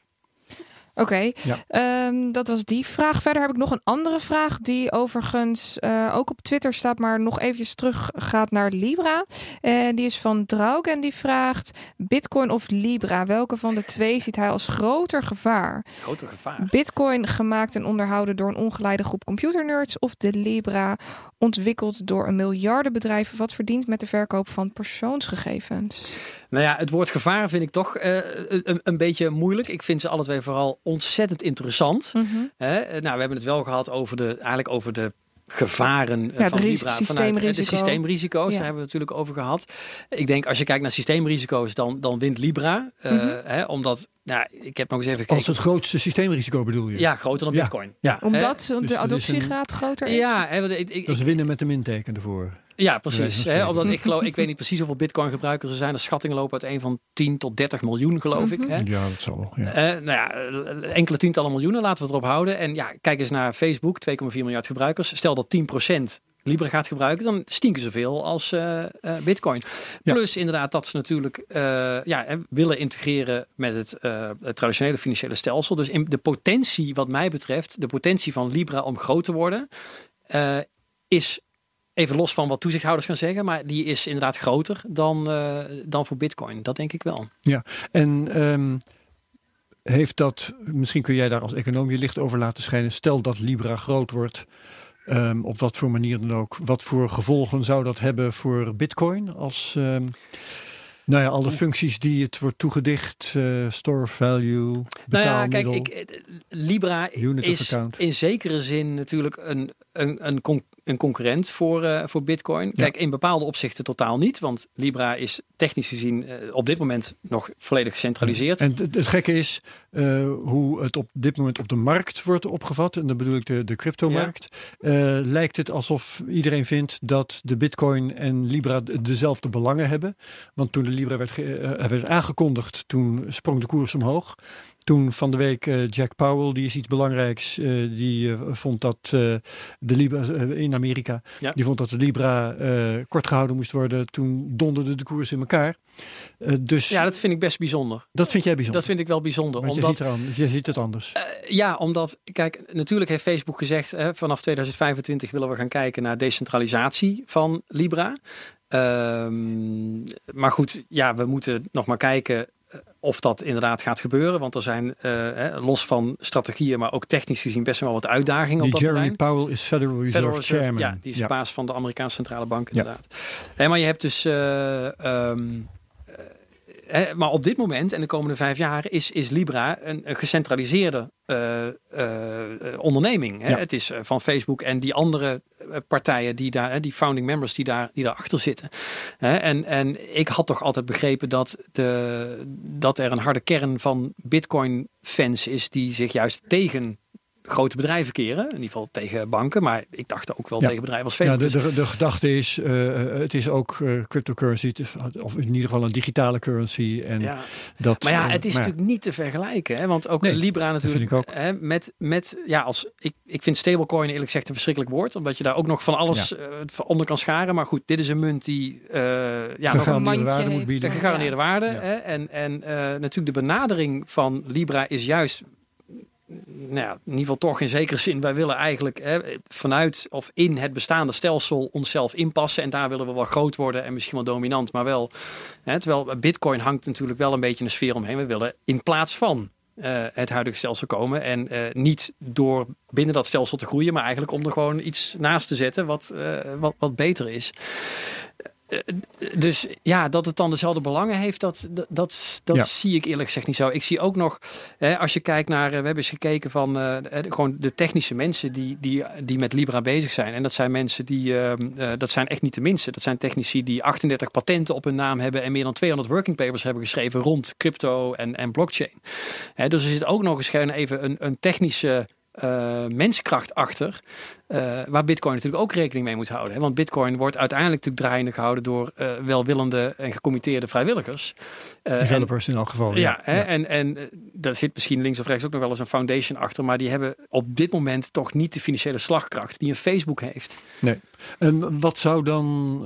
Oké, ehm, dat was die vraag. Verder heb ik nog een andere vraag die overigens uh, ook op Twitter staat, maar nog eventjes terug gaat naar Libra. En die is van Draug en die vraagt Bitcoin of Libra, welke van de twee ziet hij als groter gevaar? Groter gevaar. Bitcoin gemaakt en onderhouden door een ongeleide groep computernerds of de Libra ontwikkeld door een miljardenbedrijf wat verdient met de verkoop van persoonsgegevens? Nou ja, het woord gevaar vind ik toch uh, een, een, beetje moeilijk. Ik vind ze alle twee vooral ontzettend interessant. Mm -hmm. uh, nou, we hebben het wel gehad over de, eigenlijk over de gevaren ja, van Libra vanuit de systeemrisico's. Ja. Daar hebben we het natuurlijk over gehad. Ik denk als je kijkt naar systeemrisico's, dan, dan wint Libra. Uh, mm -hmm. hè, omdat, nou, ik heb nog eens even gekeken. Als het grootste systeemrisico bedoel je? Ja, groter dan Bitcoin. Ja. Omdat de dus adoptiegraad een... groter is? Ja. Hè, ik, ik, dat is winnen met de minteken ervoor. Ja, precies. Hè, omdat ik geloof, ik weet niet precies hoeveel bitcoin gebruikers er zijn. De schattingen lopen uit een van 10 tot 30 miljoen, geloof ik. Hè? Ja, dat zal wel. Ja. Uh, nou ja, enkele tientallen miljoenen, laten we het erop houden. En ja, kijk eens naar Facebook, 2,4 miljard gebruikers. Stel dat 10% Libra gaat gebruiken, dan stinken ze veel als uh, uh, Bitcoin. Plus ja. inderdaad dat ze natuurlijk uh, ja, willen integreren met het, het, traditionele financiële stelsel. Dus in de potentie, wat mij betreft, de potentie van Libra om groot te worden, is Even los van wat toezichthouders gaan zeggen, maar die is inderdaad groter dan, uh, dan voor Bitcoin. Dat denk ik wel. Ja, en um, heeft dat, misschien kun jij daar als econoom je licht over laten schijnen. Stel dat Libra groot wordt, um, op wat voor manier dan ook. Wat voor gevolgen zou dat hebben voor Bitcoin als. Um, nou ja, alle functies die het wordt toegedicht, uh, store value, betaalmiddel. Nou ja, kijk, ik, Libra is in zekere zin natuurlijk een, een, een een concurrent voor, uh, voor Bitcoin. Kijk, in bepaalde opzichten totaal niet, want Libra is technisch gezien uh, op dit moment nog volledig gecentraliseerd. En het, het gekke is uh, hoe het op dit moment op de markt wordt opgevat, en dan bedoel ik de, de cryptomarkt. Ja. lijkt het alsof iedereen vindt dat de Bitcoin en Libra dezelfde belangen hebben. Want toen de Libra werd, werd aangekondigd, toen sprong de koers omhoog. Toen van de week uh, Jack Powell, die is iets belangrijks, uh, die uh, vond dat de Libra in Amerika, ja. die vond dat de Libra kort gehouden moest worden. Toen donderde de koers in elkaar. dus, ja, dat vind ik best bijzonder. Dat vind jij bijzonder? Dat vind ik wel bijzonder. Omdat, je, ziet eraan, je ziet het anders. ja, omdat, kijk, natuurlijk heeft Facebook gezegd, vanaf 2025 willen we gaan kijken naar decentralisatie van Libra. Um, maar goed, ja, we moeten nog maar kijken of dat inderdaad gaat gebeuren. Want er zijn los van strategieën, maar ook technisch gezien best wel wat uitdagingen die op dat Jeremy terrein. Powell is Federal Reserve, Federal Reserve, Chairman. Ja, die is de baas van de Amerikaanse centrale bank inderdaad. Ja. maar je hebt dus... Maar op dit moment en de komende vijf jaar is, is Libra een, een gecentraliseerde uh, uh, onderneming. Ja. Het is van Facebook en die andere partijen die daar, die founding members die daar, die daarachter zitten. En, en ik had toch altijd begrepen dat, de, dat er een harde kern van Bitcoin fans is die zich juist tegen grote bedrijven keren. In ieder geval tegen banken. Maar ik dacht ook wel tegen bedrijven als Facebook. Ja, de, de, de gedachte is, uh, het is ook uh, cryptocurrency. Of in ieder geval een digitale currency. En ja. dat, maar ja, het is natuurlijk niet te vergelijken. Hè? Want ook nee, Libra natuurlijk. Ook. Hè, met, met, ja, als, ik, ik vind stablecoin eerlijk gezegd een verschrikkelijk woord. Omdat je daar ook nog van alles ja. uh, onder kan scharen. Maar goed, dit is een munt die ja, nog een waarde moet bieden. Gegarandeerde waarde. Hè? En, en natuurlijk de benadering van Libra is juist nou ja, in ieder geval toch in zekere zin, wij willen eigenlijk hè, vanuit of in het bestaande stelsel onszelf inpassen. En daar willen we wel groot worden en misschien wel dominant, maar wel. Hè, terwijl Bitcoin hangt natuurlijk wel een beetje een sfeer omheen. We willen in plaats van uh, het huidige stelsel komen. En uh, niet door binnen dat stelsel te groeien, maar eigenlijk om er gewoon iets naast te zetten wat, uh, wat, wat beter is dus ja, dat het dan dezelfde belangen heeft, dat, dat, dat, ja. zie ik eerlijk gezegd niet zo. Ik zie ook nog, hè, als je kijkt naar, we hebben eens gekeken van uh, gewoon de technische mensen die, die, die met Libra bezig zijn. En dat zijn mensen die, uh, uh, dat zijn echt niet de minste. Dat zijn technici die 38 patenten op hun naam hebben en meer dan 200 working papers hebben geschreven rond crypto en, en blockchain. Hè, dus er zit ook nog eens even een, een technische uh, menskracht achter. Uh, waar Bitcoin natuurlijk ook rekening mee moet houden. Hè? Want Bitcoin wordt uiteindelijk natuurlijk draaiende gehouden door uh, welwillende en gecommitteerde vrijwilligers. Developers en, in elk geval. Ja, ja. Hè? en, en daar zit misschien links of rechts ook nog wel eens een foundation achter. Maar die hebben op dit moment toch niet de financiële slagkracht die een Facebook heeft. Nee. En wat zou dan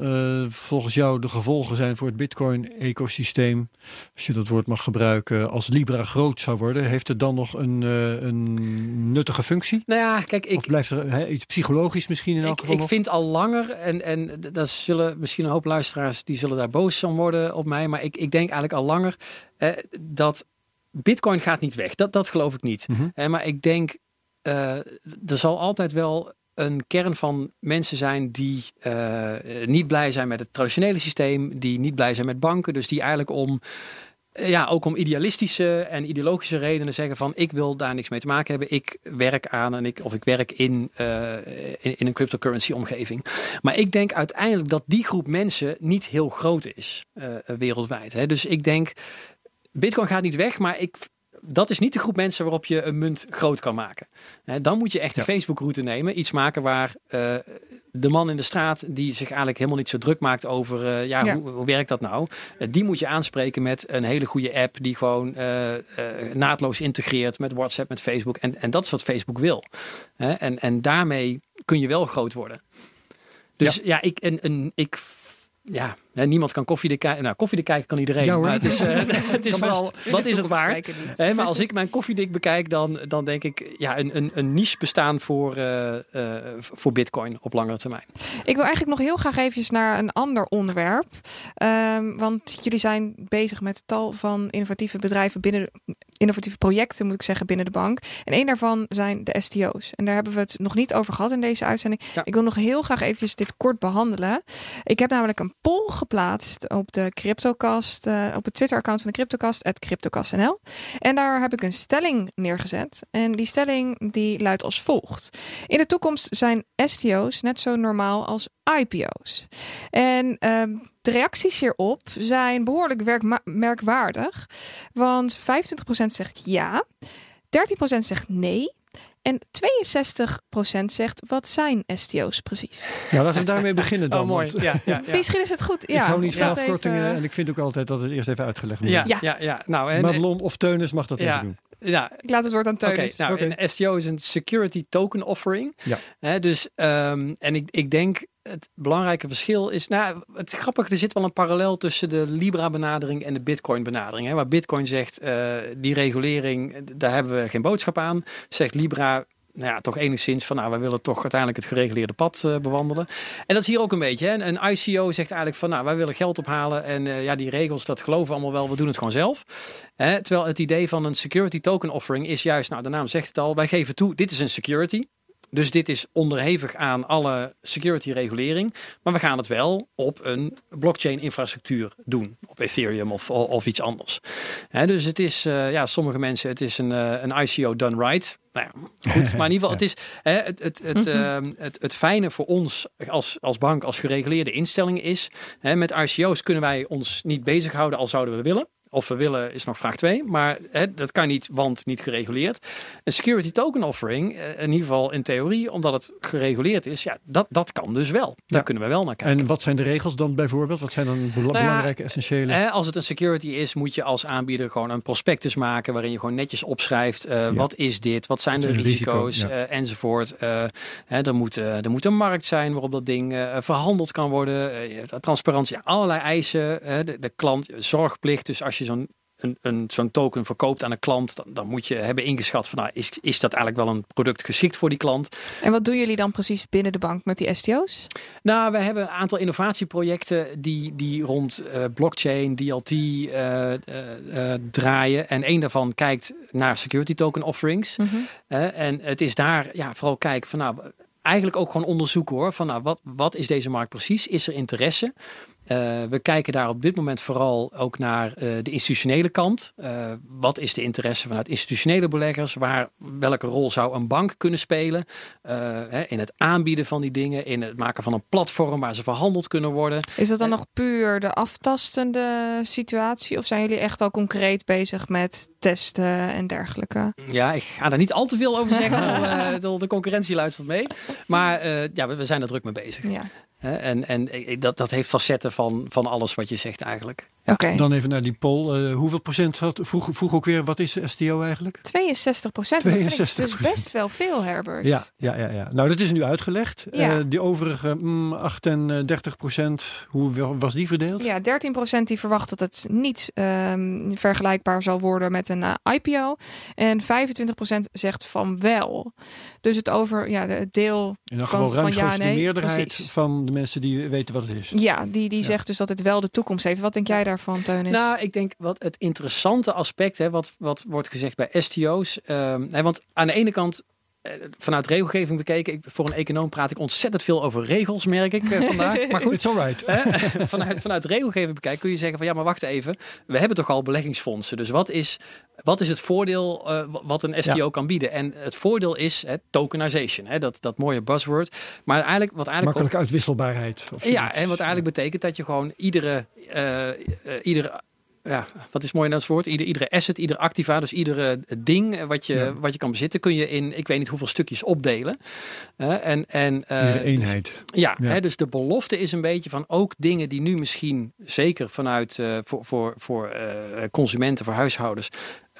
volgens jou de gevolgen zijn voor het Bitcoin-ecosysteem, als je dat woord mag gebruiken, als Libra groot zou worden? Heeft het dan nog een, een nuttige functie? Nou ja, kijk, ik, of blijft er he, iets psychologisch misschien in elk geval? Ik vind al langer, en, en dat zullen misschien een hoop luisteraars die zullen daar boos om worden op mij, maar ik, ik denk eigenlijk al langer eh, dat Bitcoin gaat niet weg. Dat, dat geloof ik niet. Mhm. Mm -hmm. maar ik denk, uh, er zal altijd wel een kern van mensen zijn die uh, niet blij zijn met het traditionele systeem, die niet blij zijn met banken, dus die eigenlijk om ja, ook om idealistische en ideologische redenen zeggen van ik wil daar niks mee te maken hebben. Ik werk aan en ik of ik werk in, uh, in, een cryptocurrency omgeving. Maar ik denk uiteindelijk dat die groep mensen niet heel groot is uh, wereldwijd. Hè. Dus ik denk, Bitcoin gaat niet weg, maar ik dat is niet de groep mensen waarop je een munt groot kan maken. Dan moet je echt de ja. Facebook-route nemen. Iets maken waar uh, de man in de straat, die zich eigenlijk helemaal niet zo druk maakt over uh, ja, ja. Hoe, hoe, werkt dat nou? Uh, die moet je aanspreken met een hele goede app die gewoon naadloos integreert met WhatsApp, met Facebook. En, en dat is wat Facebook wil. En, en daarmee kun je wel groot worden. Dus ja, ja ik, en, en, ik ja, niemand kan koffiedik kijken. Nou, koffiedik kijken kan iedereen. Ja, maar het is, uh, het is vooral, wat is het waard? He, maar als ik mijn koffiedik bekijk, dan, dan denk ik, ja, een, een, een niche bestaan voor, uh, uh, voor bitcoin op langere termijn. Ik wil eigenlijk nog heel graag even naar een ander onderwerp. Um, want jullie zijn bezig met tal van innovatieve bedrijven binnen, innovatieve projecten moet ik zeggen, binnen de bank. En één daarvan zijn de STO's. En daar hebben we het nog niet over gehad in deze uitzending. Ja. Ik wil nog heel graag eventjes dit kort behandelen. Ik heb namelijk een poll geplaatst op de CryptoCast, uh, op het Twitter-account van de CryptoCast, at CryptoCastNL. En daar heb ik een stelling neergezet. En die stelling die luidt als volgt. In de toekomst zijn STO's net zo normaal als IPO's. En uh, de reacties hierop zijn behoorlijk merkwaardig. Want 25% zegt ja, 13% zegt nee. En 62% zegt, wat zijn STO's precies? Ja, laten we daarmee beginnen dan. Oh, mooi. Want, ja, ja, ja. Misschien is het goed. Ja, ik hou niet van afkortingen even- en ik vind ook altijd dat het eerst even uitgelegd moet Ja, worden. ja, ja. Nou, en, Madelon of Teunis mag dat ja, even doen. Ja, Ik laat het woord aan Oké, Teunis. nou, een STO is een Security Token Offering. Ja. Hè, dus, ehm, en ik, ik denk het belangrijke verschil is, nou, het grappige, er zit wel een parallel tussen de Libra-benadering en de Bitcoin-benadering. Hè, waar Bitcoin zegt, eh, die regulering, daar hebben we geen boodschap aan. Zegt Libra, nou ja, toch enigszins van, nou, wij willen toch uiteindelijk het gereguleerde pad uh, bewandelen. En dat is hier ook een beetje. Hè. Een ICO zegt eigenlijk van, nou, wij willen geld ophalen en uh, ja, die regels, dat geloven we allemaal wel, we doen het gewoon zelf. Hè. Terwijl het idee van een security token offering is juist, nou, de naam zegt het al, wij geven toe, dit is een security. Dus dit is onderhevig aan alle security regulering. Maar we gaan het wel op een blockchain infrastructuur doen. Op Ethereum of, of iets anders. dus het is, uh, ja, sommige mensen, het is een, uh, een ICO done right. Nou ja, goed. Maar in ieder geval, het is hè, het, het, het, uh, het, het fijne voor ons als, als bank, als gereguleerde instelling is. Hè, met ICO's kunnen wij ons niet bezighouden al zouden we willen. Of we willen is nog vraag 2. Maar hè, dat kan niet, want niet gereguleerd. Een security token offering, eh, in ieder geval in theorie, omdat het gereguleerd is, ja, dat, dat kan dus wel. Daar kunnen we wel naar kijken. En wat zijn de regels dan bijvoorbeeld? Wat zijn dan nou belangrijke, essentiële? Hè, als het een security is, moet je als aanbieder gewoon een prospectus maken waarin je gewoon netjes opschrijft. Uh, wat is dit? Wat zijn de risico's? Risico, uh, enzovoort. hè, er, moet, er moet een markt zijn waarop dat ding verhandeld kan worden. transparantie, allerlei eisen. de, de klant, zorgplicht. Dus als je zo'n een, een, zo'n token verkoopt aan een klant, dan, dan, moet je hebben ingeschat van nou, is, is dat eigenlijk wel een product geschikt voor die klant. En wat doen jullie dan precies binnen de bank met die STO's? Nou, we hebben een aantal innovatieprojecten die, die rond uh, blockchain, DLT uh, uh, draaien. En een daarvan kijkt naar security token offerings. Mm -hmm. en het is daar ja, vooral kijken van nou, eigenlijk ook gewoon onderzoeken hoor. Van nou, wat, wat is deze markt precies? Is er interesse? Uh, we kijken daar op dit moment vooral ook naar uh, de institutionele kant. Uh, wat is de interesse vanuit institutionele beleggers? Waar, welke rol zou een bank kunnen spelen hè, in het aanbieden van die dingen, in het maken van een platform waar ze verhandeld kunnen worden? Is dat dan nog puur de aftastende situatie? Of zijn jullie echt al concreet bezig met testen en dergelijke? Ja, ik ga daar niet al te veel over zeggen. de concurrentie luistert mee. Maar ja, we, we zijn er druk mee bezig. Ja. En, en dat, dat heeft facetten van, van alles wat je zegt eigenlijk. Okay. Dan even naar die poll. Uh, hoeveel procent had, vroeg, vroeg ook weer, wat is STO eigenlijk? 62 procent. 62 dus best wel veel, Herbert. Ja, ja, ja, ja. nou dat is nu uitgelegd. Ja. Uh, die overige mm, 38 procent, hoe was die verdeeld? Ja, 13 procent die verwacht dat het niet um, vergelijkbaar zal worden met een uh, IPO. En 25 procent zegt van wel. Dus het over, ja, het deel en van, van ja nee. de meerderheid Precies. van de mensen die weten wat het is. Ja, die, die ja. zegt dus dat het wel de toekomst heeft. Wat denk jij daar? Daarvan, Teunis? Nou, ik denk wat het interessante aspect, hè, wat, wat wordt gezegd bij STO's. Um, hè, want aan de ene kant vanuit regelgeving bekeken, ik, voor een econoom praat ik ontzettend veel over regels, merk ik uh, vandaag. Maar goed, It's alright. vanuit, vanuit regelgeving bekijken kun je zeggen van ja, maar wacht even, we hebben toch al beleggingsfondsen. Dus wat is, wat is het voordeel uh, wat een STO ja. kan bieden? En het voordeel is hè, tokenization, hè, dat, dat mooie buzzword. Maar eigenlijk wat eigenlijk makkelijke uitwisselbaarheid. ja, en wat eigenlijk betekent dat je gewoon iedere, iedere ja, wat is mooi in dat woord? Ieder, iedere asset, ieder activa, dus iedere ding wat je, ja. wat je kan bezitten, kun je in ik weet niet hoeveel stukjes opdelen. Uh, en, en, uh, iedere eenheid. Dus, ja, ja. Hè, dus de belofte is een beetje van ook dingen die nu misschien zeker vanuit uh, voor, voor, voor consumenten, voor huishoudens,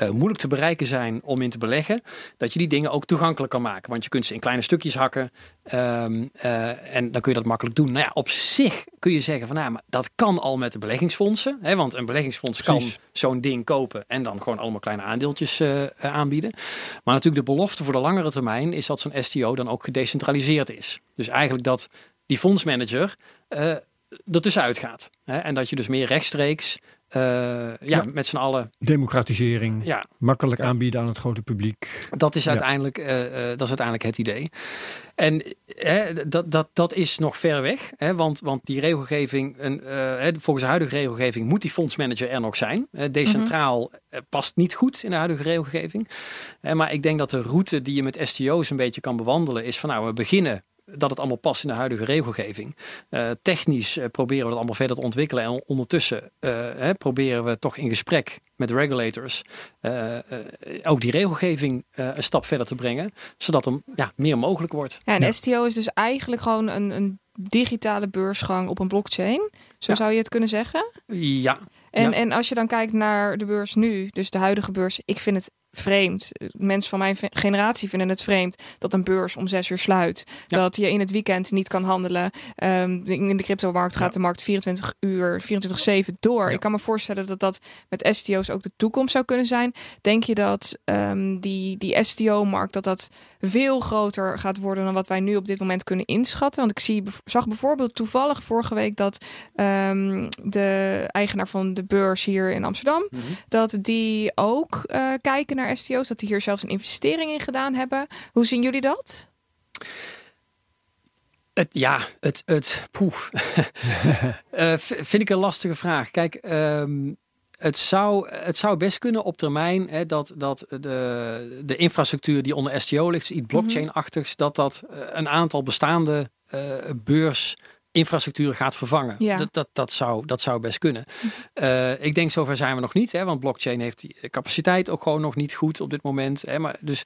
uh, moeilijk te bereiken zijn om in te beleggen, dat je die dingen ook toegankelijk kan maken. Want je kunt ze in kleine stukjes hakken um, uh, en dan kun je dat makkelijk doen. Nou ja, op zich kun je zeggen van nou, maar dat kan al met de beleggingsfondsen. Hè, want een beleggingsfonds Precies. kan zo'n ding kopen en dan gewoon allemaal kleine aandeeltjes uh, aanbieden. Maar natuurlijk de belofte voor de langere termijn is dat zo'n STO dan ook gedecentraliseerd is. Dus eigenlijk dat die fondsmanager ertussenuit gaat. Hè, en dat je dus meer rechtstreeks uh, ja, ja, met z'n allen. Democratisering. Ja. Makkelijk aanbieden aan het grote publiek. Dat is uiteindelijk, ja. uh, uh, dat is uiteindelijk het idee. En dat, dat, dat is nog ver weg. Hè, want, want die regelgeving, een, volgens de huidige regelgeving, moet die fondsmanager er nog zijn. decentraal mm -hmm. past niet goed in de huidige regelgeving. maar ik denk dat de route die je met STO's een beetje kan bewandelen, is van nou, we beginnen dat het allemaal past in de huidige regelgeving. Uh, technisch uh, proberen we dat allemaal verder te ontwikkelen. En ondertussen uh, hè, proberen we toch in gesprek met regulators ook die regelgeving een stap verder te brengen. Zodat er ja, meer mogelijk wordt. Ja, en ja. STO is dus eigenlijk gewoon een, een digitale beursgang op een blockchain. Zo ja. zou je het kunnen zeggen? Ja. En, ja. en als je dan kijkt naar de beurs nu, dus de huidige beurs, ik vind het vreemd. Mensen van mijn generatie vinden het vreemd dat een beurs om zes uur sluit. Dat je in het weekend niet kan handelen. Um, in de cryptomarkt gaat de markt 24 uur, 24-7 door. Ik kan me voorstellen dat dat met STO's ook de toekomst zou kunnen zijn. Denk je dat um, die, die STO-markt dat dat veel groter gaat worden dan wat wij nu op dit moment kunnen inschatten? Want ik zie, zag bijvoorbeeld toevallig vorige week dat um, de eigenaar van de beurs hier in Amsterdam, mhm. dat die ook uh, kijken naar STO's, dat die hier zelfs een investering in gedaan hebben. Hoe zien jullie dat? Het, ja, het, het poeh. uh, vind ik een lastige vraag. Kijk, um, het zou, het zou best kunnen op termijn hè, dat, dat de, de infrastructuur die onder STO ligt, iets mhm. blockchain-achtigs, dat dat eh, een aantal bestaande uh, beursinfrastructuren gaat vervangen. Ja. Dat, dat, dat, zou, dat zou best kunnen. Uh, ik denk zover zijn we nog niet, hè, want blockchain heeft die capaciteit ook gewoon nog niet goed op dit moment. Hè, maar dus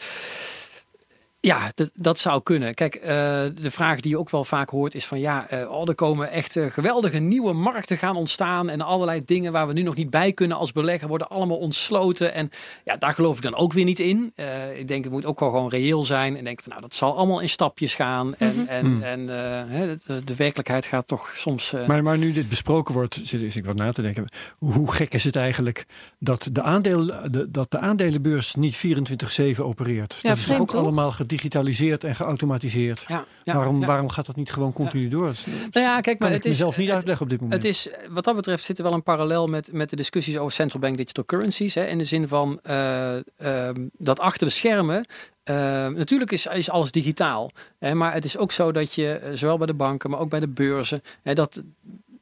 ja, dat, dat zou kunnen. Kijk, uh, de vraag die je ook wel vaak hoort is van ja, uh, oh, er komen echt uh, geweldige nieuwe markten gaan ontstaan en allerlei dingen waar we nu nog niet bij kunnen als belegger worden allemaal ontsloten. En ja, daar geloof ik dan ook weer niet in. ik denk het moet ook wel gewoon reëel zijn en denk van nou, dat zal allemaal in stapjes gaan. En, mm en, hmm. en de, de, werkelijkheid gaat toch soms. Maar, maar nu dit besproken wordt, zit ik wat na te denken. Hoe gek is het eigenlijk dat de, aandeel, de, dat de aandelenbeurs niet 24-7 opereert? Ja, dat is ook allemaal gediend gedigitaliseerd en geautomatiseerd. Ja, waarom, waarom gaat dat niet gewoon continu door? Dat nou ja, kijk, maar het is mezelf niet uitleggen op dit moment. Het is, wat dat betreft zit er wel een parallel met, met de discussies over central bank digital currencies. Hè, in de zin van uh, uh, dat achter de schermen uh, natuurlijk is, is alles digitaal. Hè, maar het is ook zo dat je, eh, zowel bij de banken, maar ook bij de beurzen, hè, dat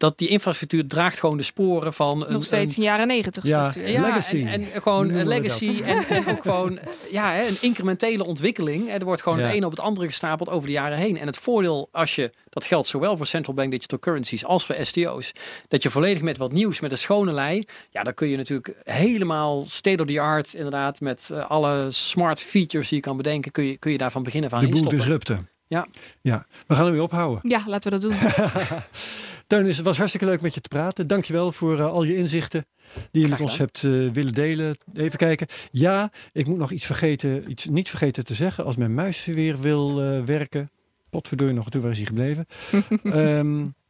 dat die infrastructuur draagt gewoon de sporen van een, nog steeds een jaren negentig structuur. Ja, legacy. En, en gewoon een legacy en, en, ook gewoon ja, een incrementele ontwikkeling. Er wordt gewoon het een op het andere gestapeld over de jaren heen. En het voordeel als je, dat geldt zowel voor central bank digital currencies als voor STO's, dat je volledig met wat nieuws, met een schone lei, ja, dan kun je natuurlijk helemaal state of the art inderdaad met uh, alle smart features die je kan bedenken, kun je, kun je daarvan beginnen van De boel disrupten. Ja. ja, we gaan er weer ophouden. Ja, laten we dat doen. Teun, het was hartstikke leuk met je te praten. Dankjewel voor uh, al je inzichten die je met ons hebt uh, willen delen. Even kijken. Ja, ik moet nog iets vergeten, iets niet vergeten te zeggen. Als mijn muis weer wil uh, werken. Potverdorie nog, toen was hij gebleven. um,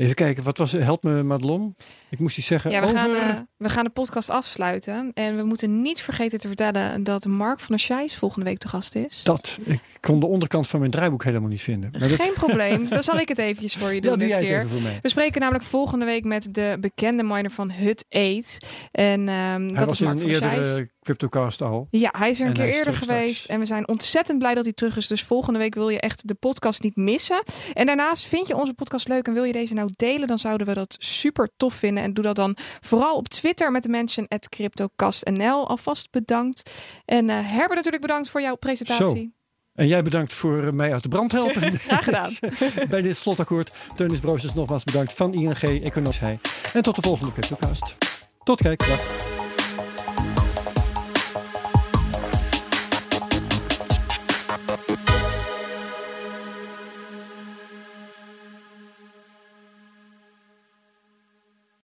Even kijken, wat was Help me Madelon. Ik moest iets zeggen ja, we over... Gaan, uh, we gaan de podcast afsluiten. En we moeten niet vergeten te vertellen dat Mark van der Scheijs volgende week te gast is. Dat. Ik kon de onderkant van mijn draaiboek helemaal niet vinden. Maar Geen probleem. Dan zal ik het eventjes voor je doen ja, dit keer. We spreken namelijk volgende week met de bekende miner van Hut 8. En um, dat is Mark van der Scheijs. CryptoCast al. Ja, hij is er een keer eerder geweest. En we zijn ontzettend blij dat hij terug is. Dus volgende week wil je echt de podcast niet missen. En daarnaast vind je onze podcast leuk en wil je deze nou delen, dan zouden we dat super tof vinden. En doe dat dan vooral op Twitter met de mensen at CryptoCastNL. Alvast bedankt. En uh, Herbert natuurlijk bedankt voor jouw presentatie. Zo. En jij bedankt voor eh, mij uit de brand helpen. Graag gedaan. Bij dit slotakkoord. Teunis Broos nogmaals bedankt van ING, Economische En tot de volgende CryptoCast. Tot kijk. Dag.